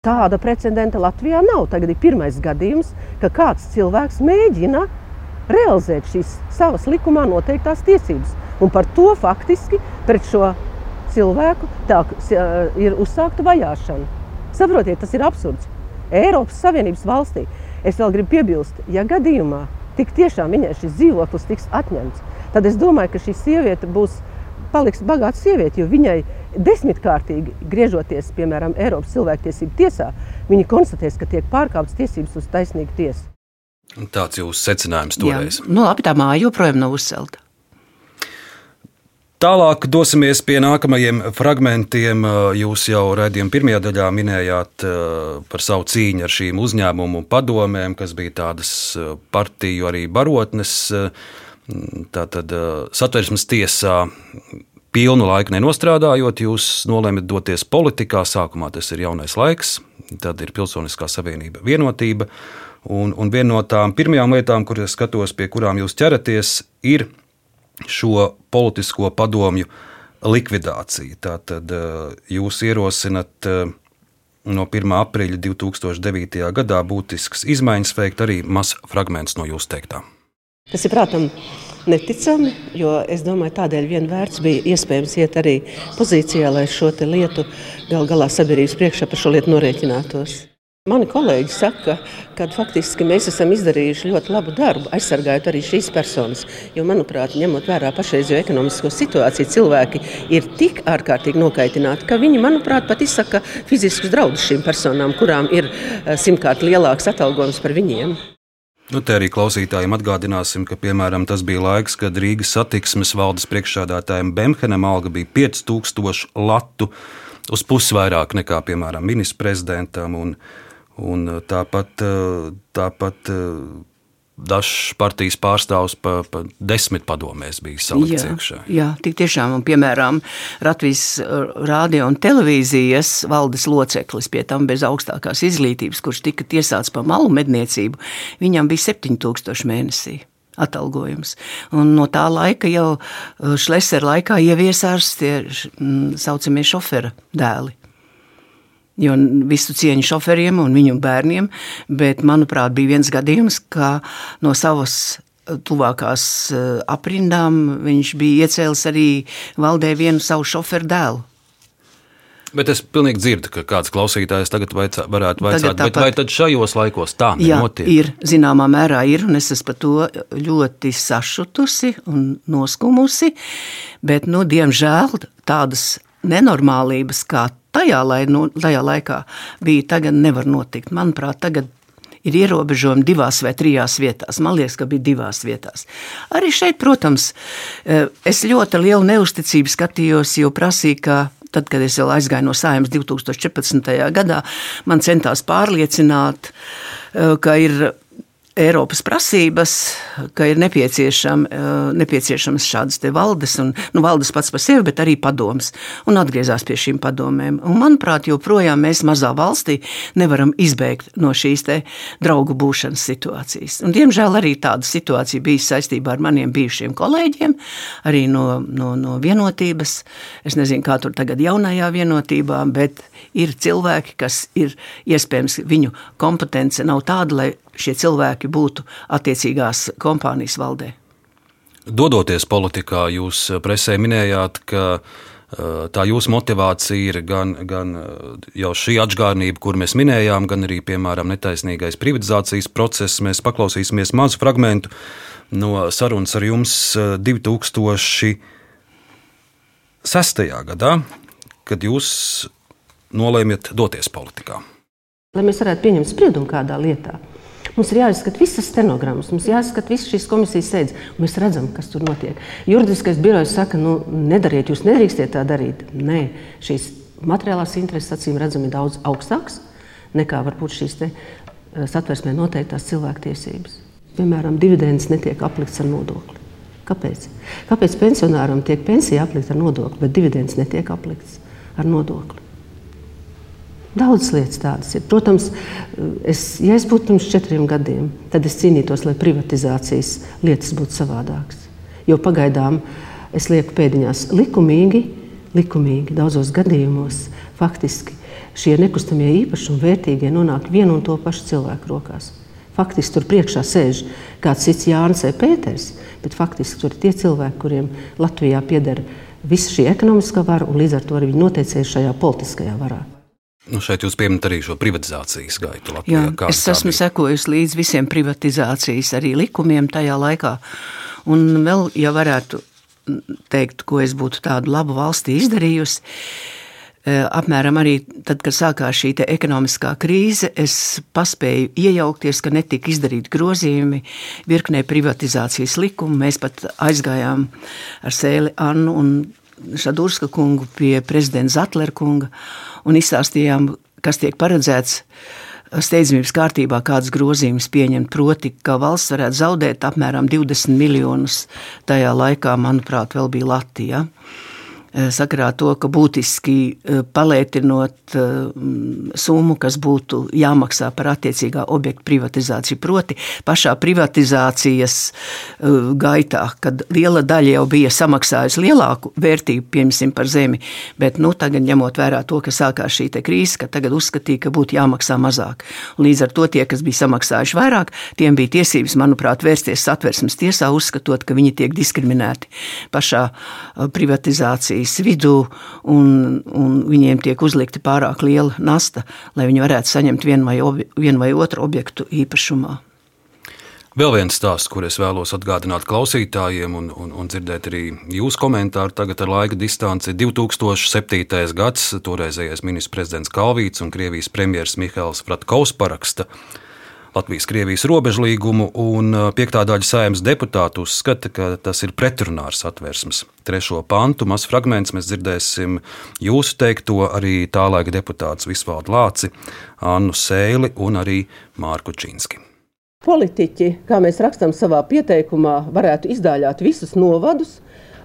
Tāda precedenta Latvijā nav. Tagad ir pirmais gadījums, ka kāds cilvēks mēģina realizēt šīs savas likumā noteiktās tiesības. Un par to faktiski pret šo cilvēku tā, ir uzsākta vajāšana. Saprotiet, tas ir absurds. Eiropas Savienības valstī. Es vēl gribu piebilst, ja gadījumā tik tiešām viņai šis dzīvoklis tiks atņemts, tad es domāju, ka šī sieviete būs paliks bagāta sieviete, jo viņai desmitkārtīgi griežoties, piemēram, Eiropas cilvēktiesību tiesā, viņa konstatēs, ka tiek pārkāptas tiesības uz taisnīgu tiesu. Tāds jūsu secinājums toreiz. Jā, nu, labi, tā māja joprojām nav uzcelta. Tālāk dosimies pie nākamajiem fragmentiem. Jūs jau redzējāt, pirmajā daļā minējāt par savu cīņu ar šīm uzņēmumu padomēm, kas bija tādas partiju arī barotnes. Tātad satversmes tiesā pilnu laiku nenostrādājot, jūs nolēmat doties politikā. Sākumā tas ir jaunais laiks, tad ir Pilsoniskā savienība, vienotība. Un, un viena no tām pirmajām lietām, kuras skatos, pie kurām jūs ķeraties, ir šo politisko padomju likvidāciju. Tātad eh, jūs ierosinat eh, no 1. aprīļa 2009. gadā būtisks izmaiņas veikt arī mazs fragments no jūsu teiktā. Tas ir, protams, neticami, jo es domāju, tādēļ vien vērts bija iespējams iet arī pozīcijā, lai šo lietu gal galā sabiedrības priekšā par šo lietu norēķinātos. Mani kolēģi saka, ka faktiski mēs esam izdarījuši ļoti labu darbu, aizsargājot arī šīs personas. Jo, manuprāt, ņemot vērā pašreizējo ekonomisko situāciju, cilvēki ir tik ārkārtīgi nokaitināti, ka viņi, manuprāt, pat izsaka fiziskus draudus šīm personām, kurām ir eh, simtkārt lielāks atalgojums par viņiem. Nu, te arī klausītājiem atgādināsim, ka piemēram, tas bija laiks, kad Rīgas satiksmes valdes priekšsādātājiem Bemhenam alga bija 5000 latu, uz pusi vairāk nekā, piemēram, ministra prezidentam. Un, Un uh, tāpat, uh, tāpat uh, dažs partijas pārstāvs pa, pa desmit padomēs bija salikts jā, iekšā. Jā, tik tiešām, un, piemēram, Latvijas rādio un televīzijas valdes loceklis, pie tam bez augstākās izglītības, kurš tika tiesāts par malu medniecību, viņam bija 7000 mēnesī atalgojums. Un no tā laika jau Šlesera laikā ieviesās tie saucamie šofera dēli. Jo visu cieņu šoferiem un viņu bērniem, bet, manuprāt, bija viens gadījums, ka no savas eh, tuvākās eh, aprindām viņš bija iecēlis arī valdē vienu savu šoferu dēlu. Bet es pilnīgi dzirdu, ka kāds klausītājs tagad vaicā, varētu vaicāt, tagad vai tad šajos laikos tā nenotiek? Jā, ir, zināmā mērā ir, un es esmu par to ļoti sašutusi un noskumusi, bet, nu, diemžēl tādas nenormālības, kā tajā, lai, nu, tajā laikā bija, tagad nevar notikt. Manuprāt, tagad ir ierobežojumi divās vai trijās vietās. Man liekas, ka bija divās vietās. Arī šeit, protams, e, es ļoti lielu neusticību skatījos, jo prasīju, ka tad, kad es vēl aizgāju no Sājumas 2014. gadā, man centās pārliecināt, e, ka ir Eiropas prasības, ka ir nepieciešam, eh, nepieciešams šādas valdes, un nu, valdes pats par sevi, bet arī padoms, un atgriezās pie šīm padomēm. Un, manuprāt, joprojām mēs mazā valstī nevaram izbēgt no šīs draugu būšanas situācijas. Un, diemžēl arī tāda situācija bija saistībā ar maniem bijušiem kolēģiem, arī no, no, no vienotības. Es nezinu, kā tur tagad jaunajā vienotībā, bet ir cilvēki, kas ir iespējams viņu kompetence nav tāda, lai šie cilvēki būtu attiecīgās kompānijas valdē. Dodoties politikā, jūs presē minējāt, ka eh, tā jūsu motivācija ir gan, gan eh, jau šī atgādnība, kur mēs minējām, gan arī, piemēram, netaisnīgais privatizācijas process. Mēs paklausīsimies mazu fragment no sarunas ar jums 2006. Eh, gadā, kad jūs nolēmiet doties politikā. Lai mēs varētu pieņemt spriedumu kādā lietā, Mums ir jāizskata visas stenogrammas, mums jāizskata visas šīs komisijas sēdes, mēs redzam, kas tur notiek. Juridiskais birojs saka, nu, nedariet, jūs nedrīkstiet tā darīt. Nē, šīs materiālās intereses acīm redzami daudz augstākas nekā varbūt šīs eh, satversmē noteiktās cilvēktiesības. Piemēram, dividends netiek aplikts ar nodokli. Kāpēc? Kāpēc pensionāram tiek pensija aplikta ar nodokli, bet dividends netiek aplikts ar nodokli? Daudz lietas tādas ir. Protams, es, ja es būtu pirms četriem gadiem, tad es cīnītos, lai privatizācijas lietas būtu savādākas. Jo pagaidām es lieku pēdiņās likumīgi, likumīgi daudzos gadījumos faktiski šie nekustamie īpašumi vērtīgie nonāk vienu un to pašu cilvēku rokās. Faktiski tur priekšā sēž kāds cits Jānis vai Pēters, bet faktiski tur ir tie cilvēki, kuriem Latvijā pieder visa šī ekonomiskā vara un līdz ar to arī viņi noteicēja šajā politiskajā varā. Nu šeit jūs pieminat arī šo privatizācijas gaitu Latvijā. Jā, es esmu sekojusi līdz visiem privatizācijas arī likumiem tajā laikā. Un vēl, ja varētu teikt, ko es būtu tādu labu valstī izdarījusi, e, apmēram arī tad, kad sākās šī ekonomiskā krīze, es paspēju iejaukties, ka netika izdarīti grozījumi virknē privatizācijas likumu. Mēs pat aizgājām ar Sēli Annu un Šadurska kungu pie prezidenta Zatlera kunga un izstāstījām, kas tiek paredzēts steidzamības kārtībā, kādas grozījumus pieņemt. Proti, ka valsts varētu zaudēt apmēram 20 miljonus tajā laikā, manuprāt, vēl bija Latvija. Ja? Eh, sakarā to, ka būtiski eh, palētinot eh, summu, kas būtu jāmaksā par attiecīgā objekta privatizāciju. Proti, pašā privatizācijas gaitā, kad liela daļa jau bija samaksājusi lielāku vērtību, piemēram, par zemi, bet nu, tagad ņemot vērā to, ka sākās šī krīze, ka tagad uzskatīja, ka būtu jāmaksā mazāk. Un līdz ar to tie, kas bija samaksājuši vairāk, tiem bija tiesības, manuprāt, vērsties satversmes tiesā, uzskatot, ka viņi tiek diskriminēti pašā privatizācijā Latvijas vidū, un, un viņiem tiek uzlikta pārāk liela nasta, lai viņi varētu saņemt vienu vai, obi, vienu vai otru objektu īpašumā. Vēl viens stāsts, kur es vēlos atgādināt klausītājiem un, un, un dzirdēt arī jūsu komentāru tagad ar laika distanci. 2007. gads toreizējais ministrs prezidents Kalvīts un Krievijas premjeras Mihails Fratkovs paraksta Latvijas-Krievijas robežlīgumu, un piektā daļa saimnes deputātu uzskata, ka tas ir pretrunā ar satversmes trešo pantu. Mazs fragments mēs dzirdēsim jūsu teikto arī tā laika deputātus Visvaldu Lāci, Annu Sēli un arī Mārku Čīnski. Politiķi, kā mēs rakstām savā pieteikumā, varētu izdāļāt visus novadus,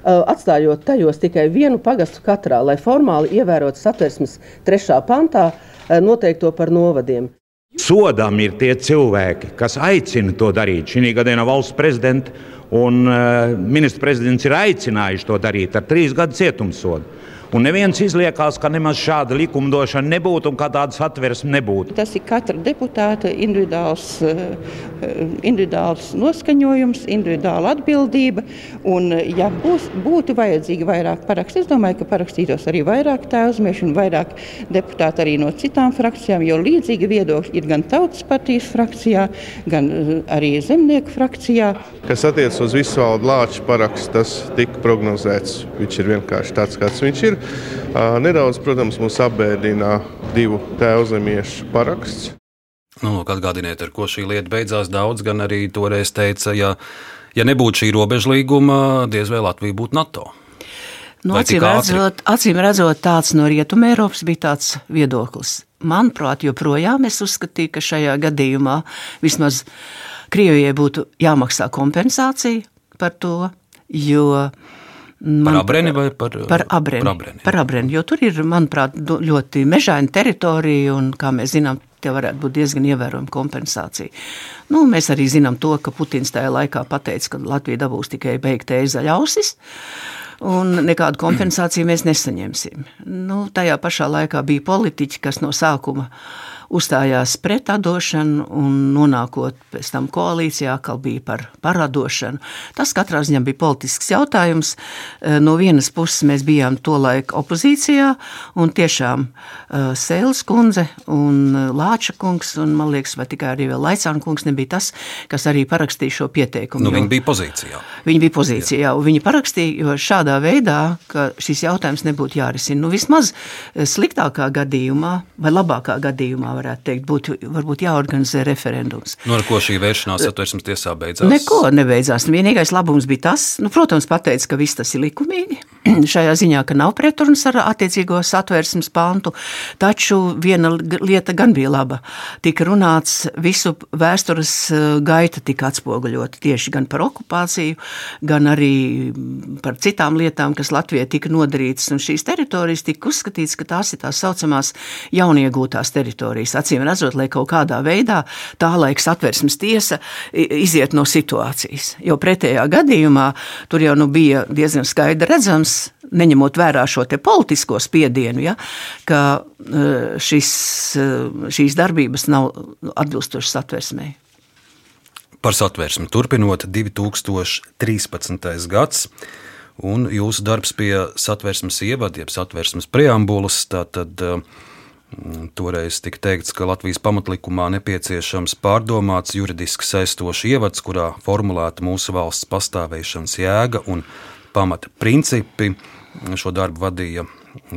atstājot tajos tikai vienu pagastu katrā, lai formāli ievērotu satversmes trešā pantā noteikto par novadiem. Sodām ir tie cilvēki, kas aicina to darīt. Šī gadienā valsts prezidents un uh, ministrs prezidents ir aicinājuši to darīt ar trīs gadu cietumsodu. Un neviens izliekās, ka nemaz šāda likumdošana nebūtu un ka tādas atversmes nebūtu. Tas ir katra deputāta individuāls, eh, individuāls noskaņojums, individuāla atbildība. Un, ja būs, būtu vajadzīgi vairāk parakstu, es domāju, ka parakstītos arī vairāk tēvzmiešu un vairāk deputāti arī no citām frakcijām, jo līdzīgi viedokļi ir gan Tautas partijas frakcijā, gan eh, arī Zemnieku frakcijā. Kas attiecas uz Visvaldu Lāču parakstu, tas tika prognozēts. Viņš ir vienkārši tāds, kāds viņš ir. Nedaudz, protams, mūs apbēdina divu tēvzemiešu paraksts. Nu, atgādiniet, ar ko šī lieta beidzās. Daudz gan arī toreiz teica, ja, ja nebūtu šī robežlīguma, diez vai Latvija būtu NATO. Nu, acīm, redzot, acīm redzot, tāds no Rietumē Eiropas bija tāds viedoklis. Manuprāt, joprojām es uzskatīju, ka šajā gadījumā vismaz Krievijai būtu jāmaksā kompensācija par to, jo uh, Man, par abreni vai par, par abreni? Par abreni, par abreni jo tur ir, manuprāt, ļoti mežaina teritorija, un, kā mēs zinām, tie varētu būt diezgan ievērojama kompensācija. Nu, mēs arī zinām to, ka Putins tajā laikā pateica, ka Latvija dabūs tikai beigta ezaļausis. Un nekādu kompensāciju mēs nesaņemsim. Nu, tajā pašā laikā bija politiķi, kas no sākuma uh, uzstājās pret atdošanu, un nonākot pēc tam koalīcijā, kā bija par paradošanu. Tas katrā ziņā bija politisks jautājums. Eh, no vienas puses mēs bijām tolaik opozīcijā, un tiešām eh, Sēles kundze un eh, Lāča kungs, un man liekas, vai tikai arī vēl Laicāna kungs nebija tas, kas arī parakstīja šo pieteikumu. Nu, viņi bija pozīcijā. Viņi bija pozīcijā, Jā. un viņi parakstīja, jo šādā veidā, ka šis jautājums nebūtu jārisina. Nu, vismaz sliktākā gadījumā vai labākā gadījumā varētu teikt, būtu varbūt jāorganizē referendums. Nu, ar ko šī vēršanās satversmes tiesā beidzās? Neko nebeidzās. Vienīgais labums bija tas, nu, protams, pateica, ka viss tas ir likumīgi. (clears throat) Šajā ziņā, ka nav pretrunas ar attiecīgo satversmes pantu, taču viena lieta gan bija laba. Tika runāts, visu vēstures eh, gaita tika atspoguļota tieši gan par okupāciju, gan arī par citām lietām, kas Latvijai tika nodarītas. Un šīs teritorijas tika uzskatīts, ka tās ir tās saucamās jauniegūtās teritorijas teritorijas, acīm redzot, lai kaut kādā veidā tā laiks atversmes tiesa iziet no situācijas. Jo pretējā gadījumā tur jau nu bija diezgan skaidri redzams, neņemot vērā šo politisko spiedienu, ja, ka e, šis, e, šīs darbības nav atbilstošas satversmei. Par satversmi turpinot 2013. gads. Un jūsu darbs pie satversmes ievada, jeb satversmes preambulas, tātad uh, Toreiz tika teikts, ka Latvijas pamatlikumā nepieciešams pārdomāts juridiski saistošs ievads, kurā formulēta mūsu valsts pastāvēšanas jēga un pamata principi. Šo darbu vadīja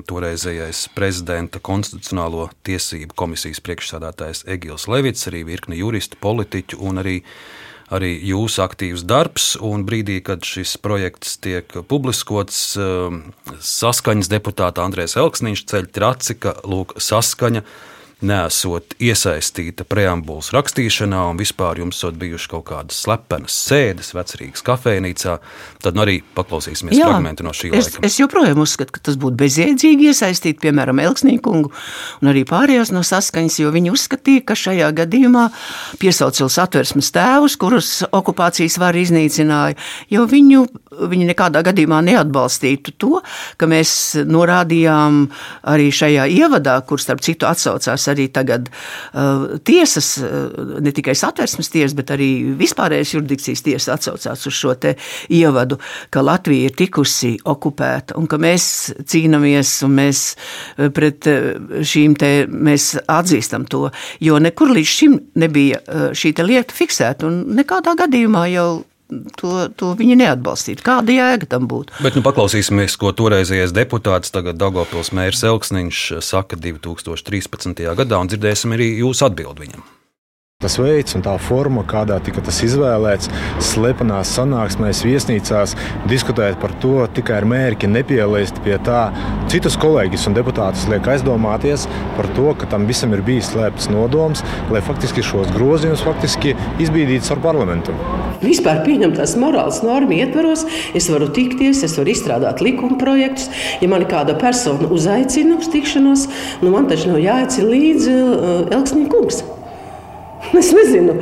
toreizējais prezidenta konstitucionālo tiesību komisijas priekšsādātājs Egils Levits, arī virkni juristu, politiķu un arī arī jūsu aktīvs darbs. Un brīdī, kad šis projekts tiek publiskots, um, saskaņas deputāta Andrēs Elksniņš ceļ traci, ka lūk, saskaņa nesot iesaistīta preambulas rakstīšanā, un vispār jums ir bijušas kaut kādas slepenas sēdes, vecrīgas kafejnīcā, tad nu arī paklausīsimies Jā, fragment no šī es, laika. Es joprojām uzskatu, ka tas būtu bezjēdzīgi iesaistīt, piemēram, Elksnīkungu un arī pārējos no saskaņas, jo viņi uzskatīja, ka šajā gadījumā piesaucils atversmes tēvus, kurus okupācijas var iznīcināja, jo viņu, viņi nekādā gadījumā neatbalstītu to, ka mēs norādījām arī šajā ievadā, kur starp citu atsaucās arī tagad uh, tiesas, uh, ne tikai satversmes tiesas, bet arī vispārējais juridikcijas tiesa atsaucās uz šo ievadu, ka Latvija ir tikusi okupēta un ka mēs cīnāmies un mēs uh, pret uh, šīm te mēs atzīstam to, jo nekur līdz šim nebija uh, šī lieta fiksēta un nekādā gadījumā jau to, to viņi neatbalstītu. Kāda jēga tam būtu? Bet nu, paklausīsimies, ko toreizējais deputāts, tagad Dagopils mērs Elksniņš saka 2013. gadā, un dzirdēsim arī jūsu atbildi viņam. Tas veids un tā forma, kādā tika tas izvēlēts, slepenās sanāksmēs, viesnīcās, diskutēt par to tikai ar mērķi nepielaist pie tā. Citus kolēģus un deputātus liek aizdomāties par to, ka tam visam ir bijis slēpts nodoms, lai faktiski šos grozījumus faktiski izbīdītu ar parlamentu. Vispār pieņemtās morāles normas ietvaros, es varu tikties, es varu izstrādāt likuma projektus. Ja man kāda persona uzaicina uz tikšanos, nu man taču nav jāaicina līdzi uh, Elksniņa kungs. (laughs) Es nezinu,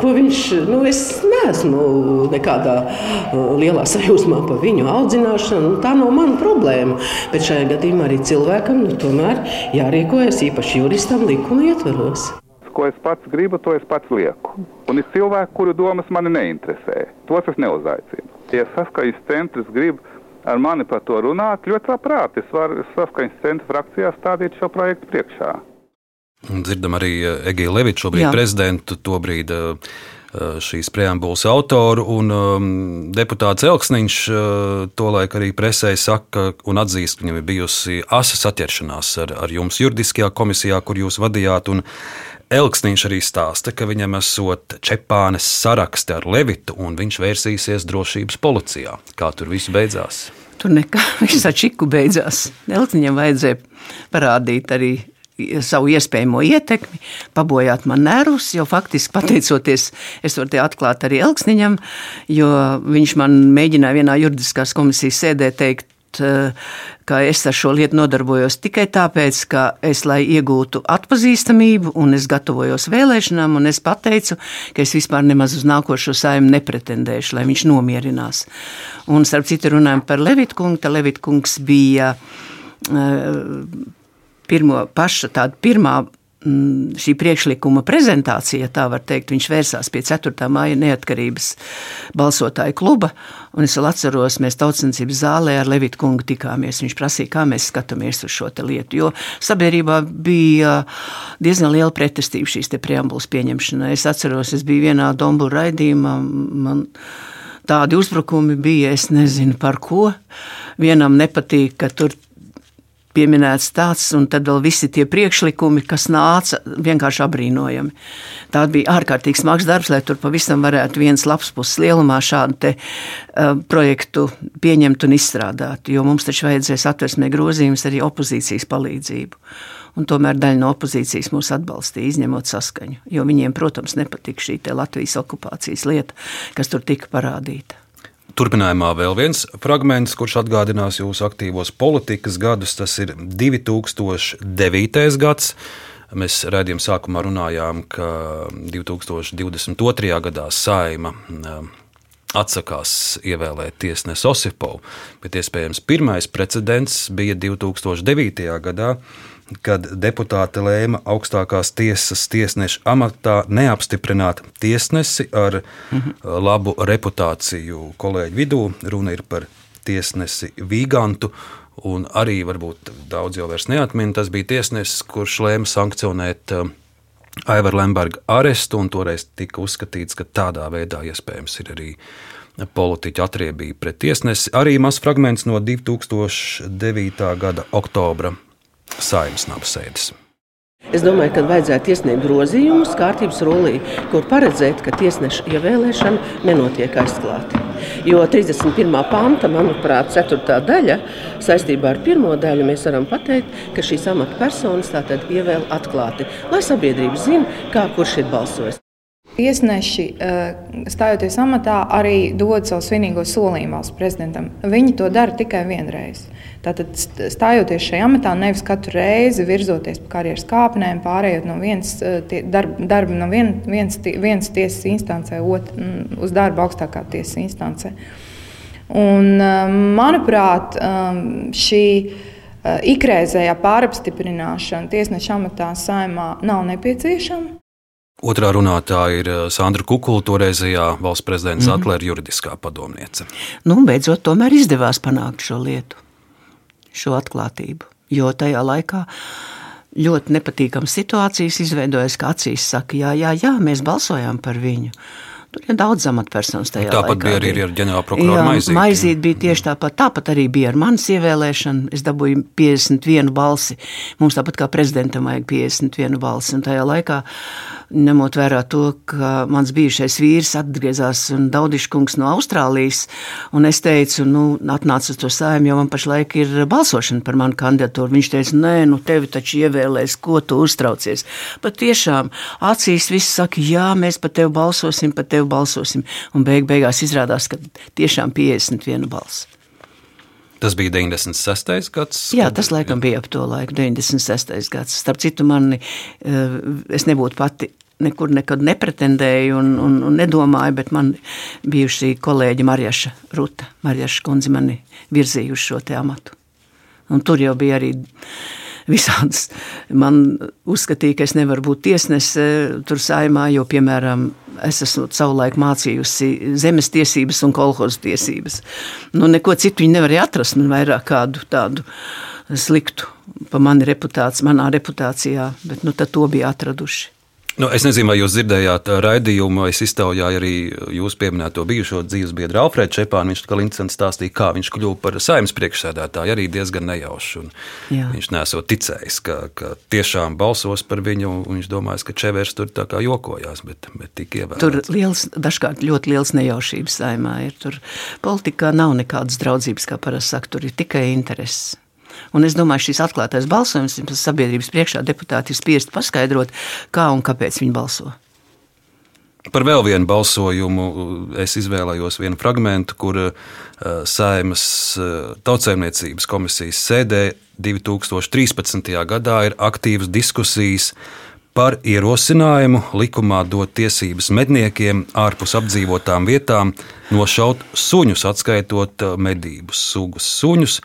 ko viņš. Nu, es neesmu nekādā uh, lielā sajūsmā par viņu audzināšanu. Tā nav mana problēma. Bet šajā gadījumā arī cilvēkam nu, tomēr jārīkojas īpaši juristam likuma ietvaros. Ko es pats gribu, to es pats lieku. Un ir cilvēki, kuru domas mani neinteresē. Tos es neuzaicinu. Ja saskaņas centrs grib ar mani par to runāt, ļoti labprāt, es varu saskaņas centra frakcijā stādīt šo projektu priekšā. Dzirdam arī eh, Egīlu Leviču, šobrīd Jā. prezidentu, tobrīd eh, eh, šīs preambulas autoru, un um, deputāts Elksniņš tolaik arī presē saka un atzīst, ka viņam ir bijusi asas atķeršanās ar, ar jums juridiskajā komisijā, kur jūs vadījāt, un Elksniņš arī stāsta, ka viņam esot Čepānes saraksti ar Levitu, un viņš vērsīsies drošības policijā. Kā tur viss beidzās? Tur nekā, (laughs) viss ar čiku beidzās. Elksniņam vajadzēja parādīt arī savu iespējamo ietekmi, pabojāt man nervus, jo faktiski pateicoties, es varu te atklāt arī Elksniņam, jo viņš man mēģināja vienā juridiskās komisijas sēdē teikt, ka es ar šo lietu nodarbojos tikai tāpēc, ka es, lai iegūtu atpazīstamību, un es gatavojos vēlēšanām, un es pateicu, ka es vispār nemaz uz nākošo saimnu nepretendēšu, lai viņš nomierinās. Un, starp citu, runājot par Levitkungu, tad Levitkungs bija pirmo paša tāda pirmā mm, šī priekšlikuma prezentācija, tā var teikt, viņš vērsās pie 4. māja neatkarības balsotāju kluba. Un es vēl atceros, mēs tautsensības zālē ar Levitu kungu tikāmies. Viņš prasīja, kā mēs skatāmies uz šo lietu. Jo sabiedrībā bija diezgan liela pretestība šīs preambulas pieņemšanai. Es atceros, es biju vienā dombu raidījumā. Man, Tādi uzbrukumi bija, es nezinu par ko. Vienam nepatīk, ka tur pieminēts tāds, un tad vēl visi tie priekšlikumi, kas nāca vienkārši apbrīnojami. Tā bija ārkārtīgi smags darbs, lai tur pavisam varētu viens labs puses lielumā šādu te, uh, projektu pieņemt un izstrādāt, jo mums taču vajadzēs atversmē grozījumus arī opozīcijas palīdzību. Un tomēr daļa no opozīcijas mūs atbalstīja, izņemot saskaņu, jo viņiem, protams, nepatika šī Latvijas okupācijas lieta, kas tur tika parādīta. Turpinājumā vēl viens fragments, kurš atgādinās jūsu aktīvos politikas gadus. Tas ir 2009. gads. Mēs redzējām, sākumā runājām, ka 2022. gadā saima um, atsakās ievēlēt tiesnesi Osipovu, bet iespējams pirmais precedents bija 2009. gadā, kad deputāte lēma augstākās tiesas tiesneša amatā neapstiprināt tiesnesi ar mhm. labu reputāciju kolēģu vidū. Runa ir par tiesnesi Vīgantu. Un arī varbūt daudz jau neatmin, tas bija tiesnesis, kurš lēma sankcionēt uh, Aivaru Lemberga arestu, un toreiz tika uzskatīts, ka tādā veidā iespējams ir arī politiķa atriebība pret tiesnesi. Arī mazs fragments no 2009. gada oktobra saimnes apsēdes. Es domāju, ka vajadzētu iesniegt grozījumus kārtības rullī, kur paredzēt, ka tiesneša ievēlēšana nenotiek aizklāti. Jo 31. panta, manuprāt, 4. daļa saistībā ar 1. daļu mēs varam pateikt, ka šīs amatpersonas tātad ievēl atklāti, lai sabiedrība zinātu, kā kurš ir balsojis. Tiesneši, eh, stājoties amatā, arī dod savu svinīgo solījumu valsts prezidentam. Viņi to dara tikai vienreiz. Tātad, stājoties šajā amatā, nevis katru reizi virzoties pa karjeras kāpnēm, pārējot no vienas eh, darba, darba no vien, viens, vienas tiesas instancē ot, mm, uz darbu augstākā tiesas instancē. Un, eh, manuprāt, šī ikreizējā pārapstiprināšana tiesneša amatā saimā nav nepieciešama. Otrā runātāja ir Sandra Kukula, toreizējā valsts prezidenta mm -hmm. Zatlera juridiskā padomniece. Nu, beidzot, tomēr izdevās panākt šo lietu, šo atklātību. Jo tajā laikā ļoti nepatīkamas situācijas izveidojas, ka acīs saka, jā, jā, jā, mēs balsojām par viņu. Tur ir daudz amatpersonas tajā tāpat laikā. Bija arī ar ģenerālprokuroru Maizīti. Maizīti bija tieši tāpat. Tāpat arī bija ar manas ievēlēšanu. Es dabūju 51 balsi. Mums tāpat kā prezidentam vajag 51 balsi. Un tajā laikā ņemot vērā to, ka mans bijušais vīrs atgriezās Daudiškungs no Austrālijas, un es teicu, nu, atnāc uz to sēmu, jo man pašlaik ir balsošana par manu kandidatūru. Viņš teica, nē, nu, tevi taču ievēlēs, ko tu uztraucies. Pat tiešām acīs viss saka, jā, mēs par tevi balsosim, par tevi balsosim, un beig beigās izrādās, ka tiešām 51 balss. Tas bija 96. gads. Jā, tas laikam bija ap to laiku, 96. gads. Starp citu, mani, eh, es nebūtu pati nekur nekad nepretendēju un, un, un nedomāju, bet man bijušī kolēģi Marjaša Ruta, Marjaša kundze mani virzīja uz šo te amatu. Un tur jau bija arī visādas. Man uzskatīja, ka es nevaru būt tiesnese tur saimā, jo, piemēram, es esmu savulaik mācījusi zemes tiesības un kolhozu tiesības. Nu, neko citu viņi nevarēja atrast, man vairāk kādu tādu sliktu pa mani reputāciju, manā reputācijā, bet nu, to bija atraduši. Nu, es nezinu, vai jūs dzirdējāt raidījumu, es iztaujāju arī jūsu pieminēto bijušo dzīves biedru Alfredu Čepānu. Viņš kā interesanti stāstīja, kā viņš kļuva par saimnes priekšsēdētāju, arī diezgan nejauši. Viņš nesot ticējis, ka, ka tiešām balsos par viņu. Viņš domāja, ka Čevers tur tā kā jokojās, bet, bet tika ievēlēts. Tur liels, dažkārt ļoti liels nejaušības saimā ir. Tur politikā nav nekādas draudzības, kā parasti saka, tur ir tikai intereses. Un es domāju, šis atklātais balsojums sabiedrības priekšā deputāti ir spiest paskaidrot, kā un kāpēc viņi balso. Par vēl vienu balsojumu es izvēlējos vienu fragment, kur uh, Saimas uh, tautsēmniecības komisijas sēdē 2013. gadā ir aktīvas diskusijas par ierosinājumu likumā dot tiesības medniekiem ārpus apdzīvotām vietām nošaut suņus, atskaitot uh, medību sugas suņus.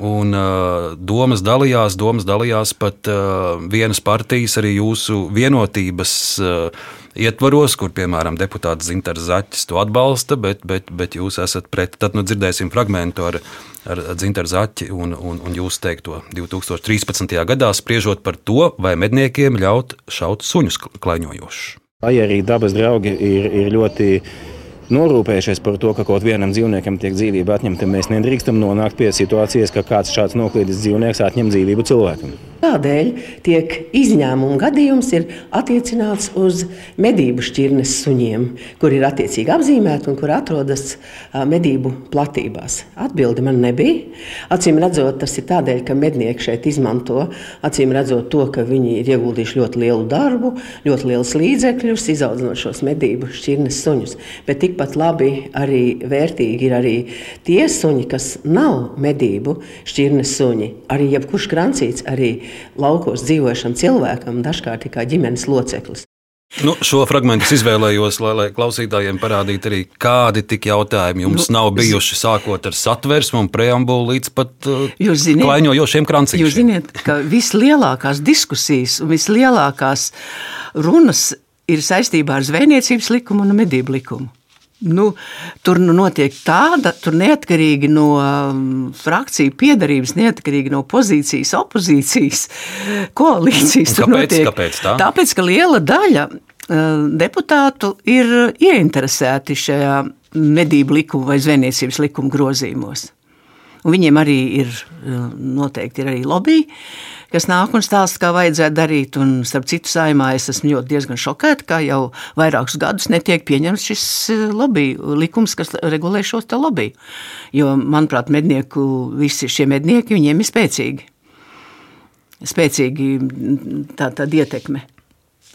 Un uh, domas dalījās, domas dalījās pat uh, vienas partijas, arī jūsu vienotības uh, ietvaros, kur, piemēram, deputāts Zintars Zaķis to atbalsta, bet, bet, bet jūs esat pret. Tad nu, dzirdēsim fragment ar, ar Zintaru Zaķi un, un, un jūs teikto 2013. gadā spriežot par to, vai medniekiem ļaut šaut suņus klaiņojošus. Vai arī dabas draugi ir, ir ļoti norūpējušies par to, ka kaut vienam dzīvniekam tiek dzīvība atņemta. Mēs nedrīkstam nonākt pie situācijas, ka kāds šāds noklīdis dzīvnieks atņem dzīvību cilvēkam. Tādēļ tiek izņēmuma gadījums ir attiecināts uz medību šķirnes suņiem, kur ir attiecīgi apzīmēti un kur atrodas medību platībās. Atbilde man nebija. Acīm redzot, tas ir tādēļ, ka mednieki šeit izmanto, acīm redzot to, ka viņi ir ieguldījuši ļoti lielu darbu, ļoti lielus līdzekļus, izaudzinot šos medību šķirnes suņus. Bet tikpat labi arī vērtīgi ir arī tie suņi, kas nav medību šķirnes suņi. Arī jebkurš krancīts, arī laukos dzīvošam cilvēkam, dažkārt kā ģimenes loceklis. Nu, šo fragment es izvēlējos, lai, lai klausītājiem parādītu arī, kādi tik jautājumi jums nu, nav bijuši, sākot ar satversmu un preambulu līdz pat uh, ziniet, klaiņojošiem krancīšiem. Jūs zināt, ka vislielākās diskusijas un vislielākās runas ir saistībā ar zvejniecības likumu un medību likumu. Nu, tur nu notiek tāda, tur neatkarīgi no um, frakciju piedarības, neatkarīgi no pozīcijas, opozīcijas, koalīcijas. Kāpēc, notiek, kāpēc tā? Tāpēc, ka liela daļa uh, deputātu ir ieinteresēti šajā medību likuma vai zvejniecības likuma grozījumos. Un viņiem arī ir uh, noteikti ir arī lobby kas nāk un stāsta, kā vajadzētu darīt. Un, starp citu, saimā es esmu ļoti diezgan šokēta, ka jau vairākus gadus netiek pieņemts šis eh, lobby likums, kas regulē šos te lobby. Jo, manuprāt, mednieku, visi šie mednieki, viņiem ir spēcīgi. Spēcīgi tā, tāda ietekme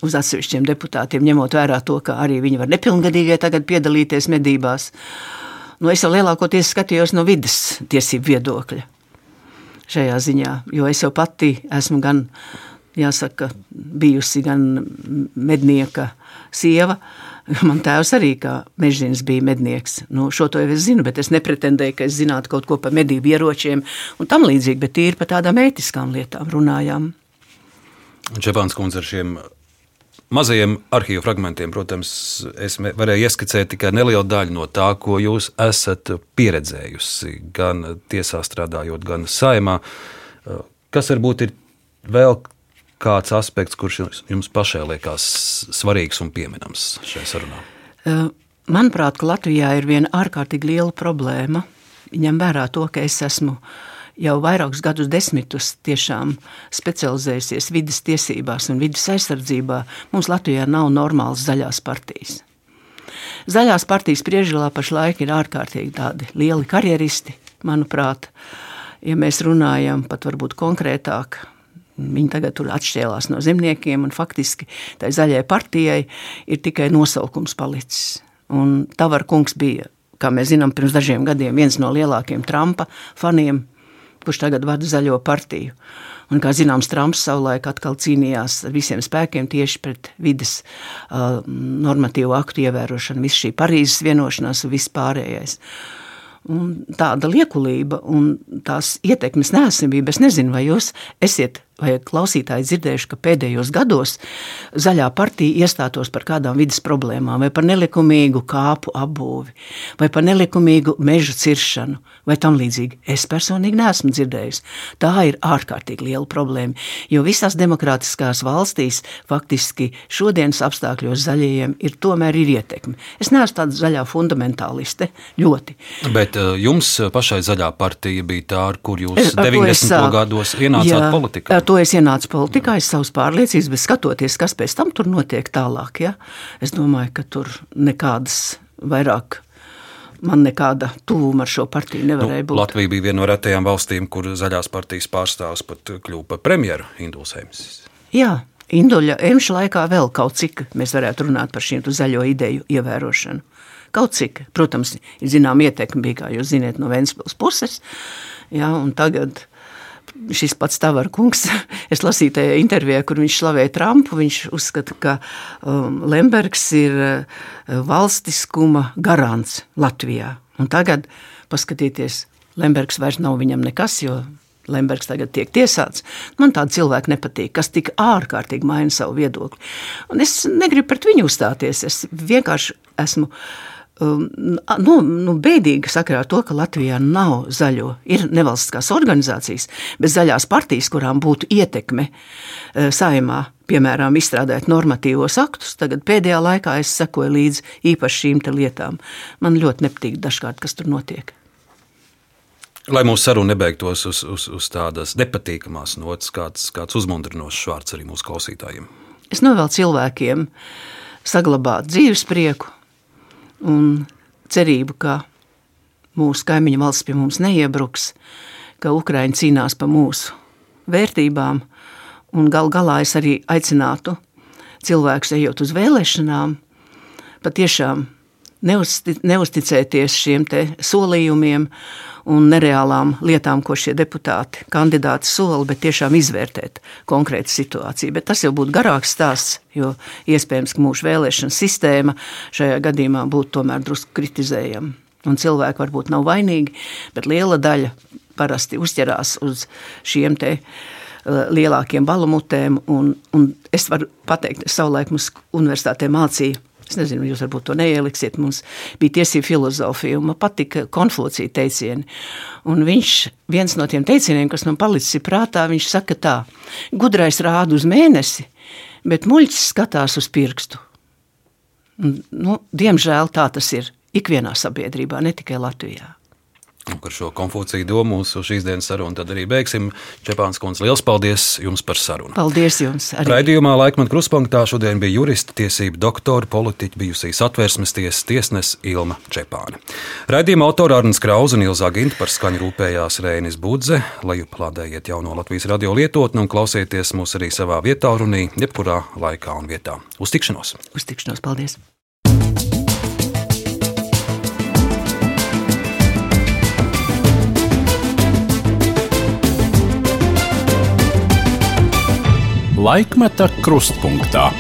uz atsevišķiem deputātiem, ņemot vērā to, ka arī viņi var nepilngadīgie tagad piedalīties medībās. Nu, es jau lielākoties skatījos no vidas tiesību viedokļa šajā ziņā, jo es jau pati esmu gan, jāsaka, bijusi gan mednieka sieva, Man tēvs arī kā mežģīns bija mednieks. Nu, šo to jau es zinu, bet es nepretendēju, ka es zinātu kaut ko par medību ieročiem un tam līdzīgi, bet tīri par tādām ētiskām lietām runājām. Čepāns kundze ar šiem mazajiem arhīvu fragmentiem, protams, es varēju ieskicēt tikai nelielu daļu no tā, ko jūs esat pieredzējusi gan tiesā strādājot, gan saimā. Kas varbūt ir vēl kāds aspekts, kurš jums pašai liekas svarīgs un pieminams šajā sarunā? Manuprāt, Latvijā ir viena ārkārtīgi liela problēma. Ņem vērā to, ka es esmu jau vairākus gadus desmitus tiešām specializējusies vidas tiesībās un vidas aizsardzībā. Mums Latvijā nav normālas zaļās partijas. Zaļās partijas priežilā pašlaik ir ārkārtīgi tādi lieli karjeristi, manuprāt, ja mēs runājam pat varbūt konkrētāk Viņi tagad tur atšķēlās no zemniekiem, un faktiski tai zaļai partijai ir tikai nosaukums palicis. Un Tavar kungs bija, kā mēs zinām, pirms dažiem gadiem viens no lielākajiem Trumpa faniem, kurš tagad vada zaļo partiju. Un, kā zināms, Trumps savulaik atkal cīnījās ar visiem spēkiem tieši pret vidas uh, normatīvu aktu ievērošanu, visu šī Parīzes vienošanās un viss pārējais. Un tāda liekulība un tās ietekmes nesamība, es nezinu, vai jūs esat vai klausītāji dzirdējuši, ka pēdējos gados zaļā partija iestātos par kādām vidas problēmām, vai par nelikumīgu kāpu apbūvi, vai par nelikumīgu mežu ciršanu, vai tam līdzīgi. Es personīgi neesmu dzirdējusi. Tā ir ārkārtīgi liela problēma, jo visās demokrātiskās valstīs faktiski šodienas apstākļos zaļajiem ir tomēr ir ietekme. Es neesmu tāda zaļā fundamentāliste, ļoti. Bet uh, jums pašai zaļā partija bija tā, ar kur jūs es, 90. gados ienācāt jā, politikā to es ienācu politikā, es savas pārliecības, bet skatoties, kas pēc tam tur notiek tālāk, ja, es domāju, ka tur nekādas vairāk. Man nekāda tuvuma ar šo partiju nevarēja nu, būt. Latvija bija viena no retajām valstīm, kur zaļās partijas pārstāvs pat kļuva par premjeru Indulsēmas. Jā, Induļa emša laikā vēl kaut cik mēs varētu runāt par šīm zaļo ideju ievērošanu. Kaut cik, protams, ir zinām ietekme bija, kā jūs zināt, no Ventspils puses. Jā, un tagad šis pats Tavara kungs, (laughs) es lasīju tajā intervijā, kur viņš slavēja Trumpu, viņš uzskata, ka um, Lembergs ir uh, valstiskuma garants Latvijā. Un tagad, paskatieties, Lembergs vairs nav viņam nekas, jo Lembergs tagad tiek tiesāts. Man tādi cilvēki nepatīk, kas tik ārkārtīgi maina savu viedokli. Un es negribu pret viņu uzstāties, es vienkārši esmu nu, nu, bēdīgi sakarā ar to, ka Latvijā nav zaļo. Ir nevalstiskās organizācijas, bet zaļās partijas, kurām būtu ietekme uh, saimā, piemēram, izstrādāt normatīvos aktus. Tagad pēdējā laikā es sekoju līdzi īpaši šīm lietām. Man ļoti nepatīk dažkārt, kas tur notiek. Lai mūsu saruna nebeigtos uz, uz, uz tādas nepatīkamās nots, kāds, kāds uzmundrinošs vārds arī mūsu klausītājiem. Es novēlu cilvēkiem saglabāt dzīves prieku, un cerību, ka mūsu kaimiņu valsts pie mums neiebruks, ka Ukraiņa cīnās par mūsu vērtībām, un gal galā es arī aicinātu cilvēkus ejot uz vēlēšanām, patiešām neuzti, neusticēties šiem solījumiem un nereālām lietām, ko šie deputāti, kandidāti sola, bet tiešām izvērtēt konkrētu situāciju. Bet tas jau būtu garāks stāsts, jo iespējams, ka mūsu vēlēšana sistēma šajā gadījumā būtu tomēr drusku kritizējama. Un cilvēki varbūt nav vainīgi, bet liela daļa parasti uzķerās uz šiem te uh, lielākiem balumutēm. Un, un es varu pateikt, es savulaik mums universitātē mācīju Es nezinu, jūs varbūt to neieliksiet. Mums bija tiesība filozofija, un man patika konfūcija teicieni. Un viņš, viens no tiem teicieniem, kas man palicis prātā, viņš saka tā, gudrais rāda uz mēnesi, bet muļķis skatās uz pirkstu. Nu, diemžēl tā tas ir ikvienā sabiedrībā, ne tikai Latvijā. Ar šo konfūciju domu mūsu šīs dienas sarunu tad arī beigsim. Čepāns kundze, liels paldies jums par sarunu. Paldies jums. Arī. Raidījumā laikmat kruspunktā šodien bija jurista tiesība doktora, politiķa, bijusī satversmes tiesas tiesnes Ilma Čepāne. Raidījuma autora Arnas Krauza un Ilzā Ginta par skaņu rūpējās Rēnis Budze. Lai plādējiet jauno Latvijas radio lietotni un klausieties mūs arī savā vietā runī, jebkurā laikā un vietā. Uz tikšanos! Uz tikšanos, paldies! Laikmeta krustpunktā.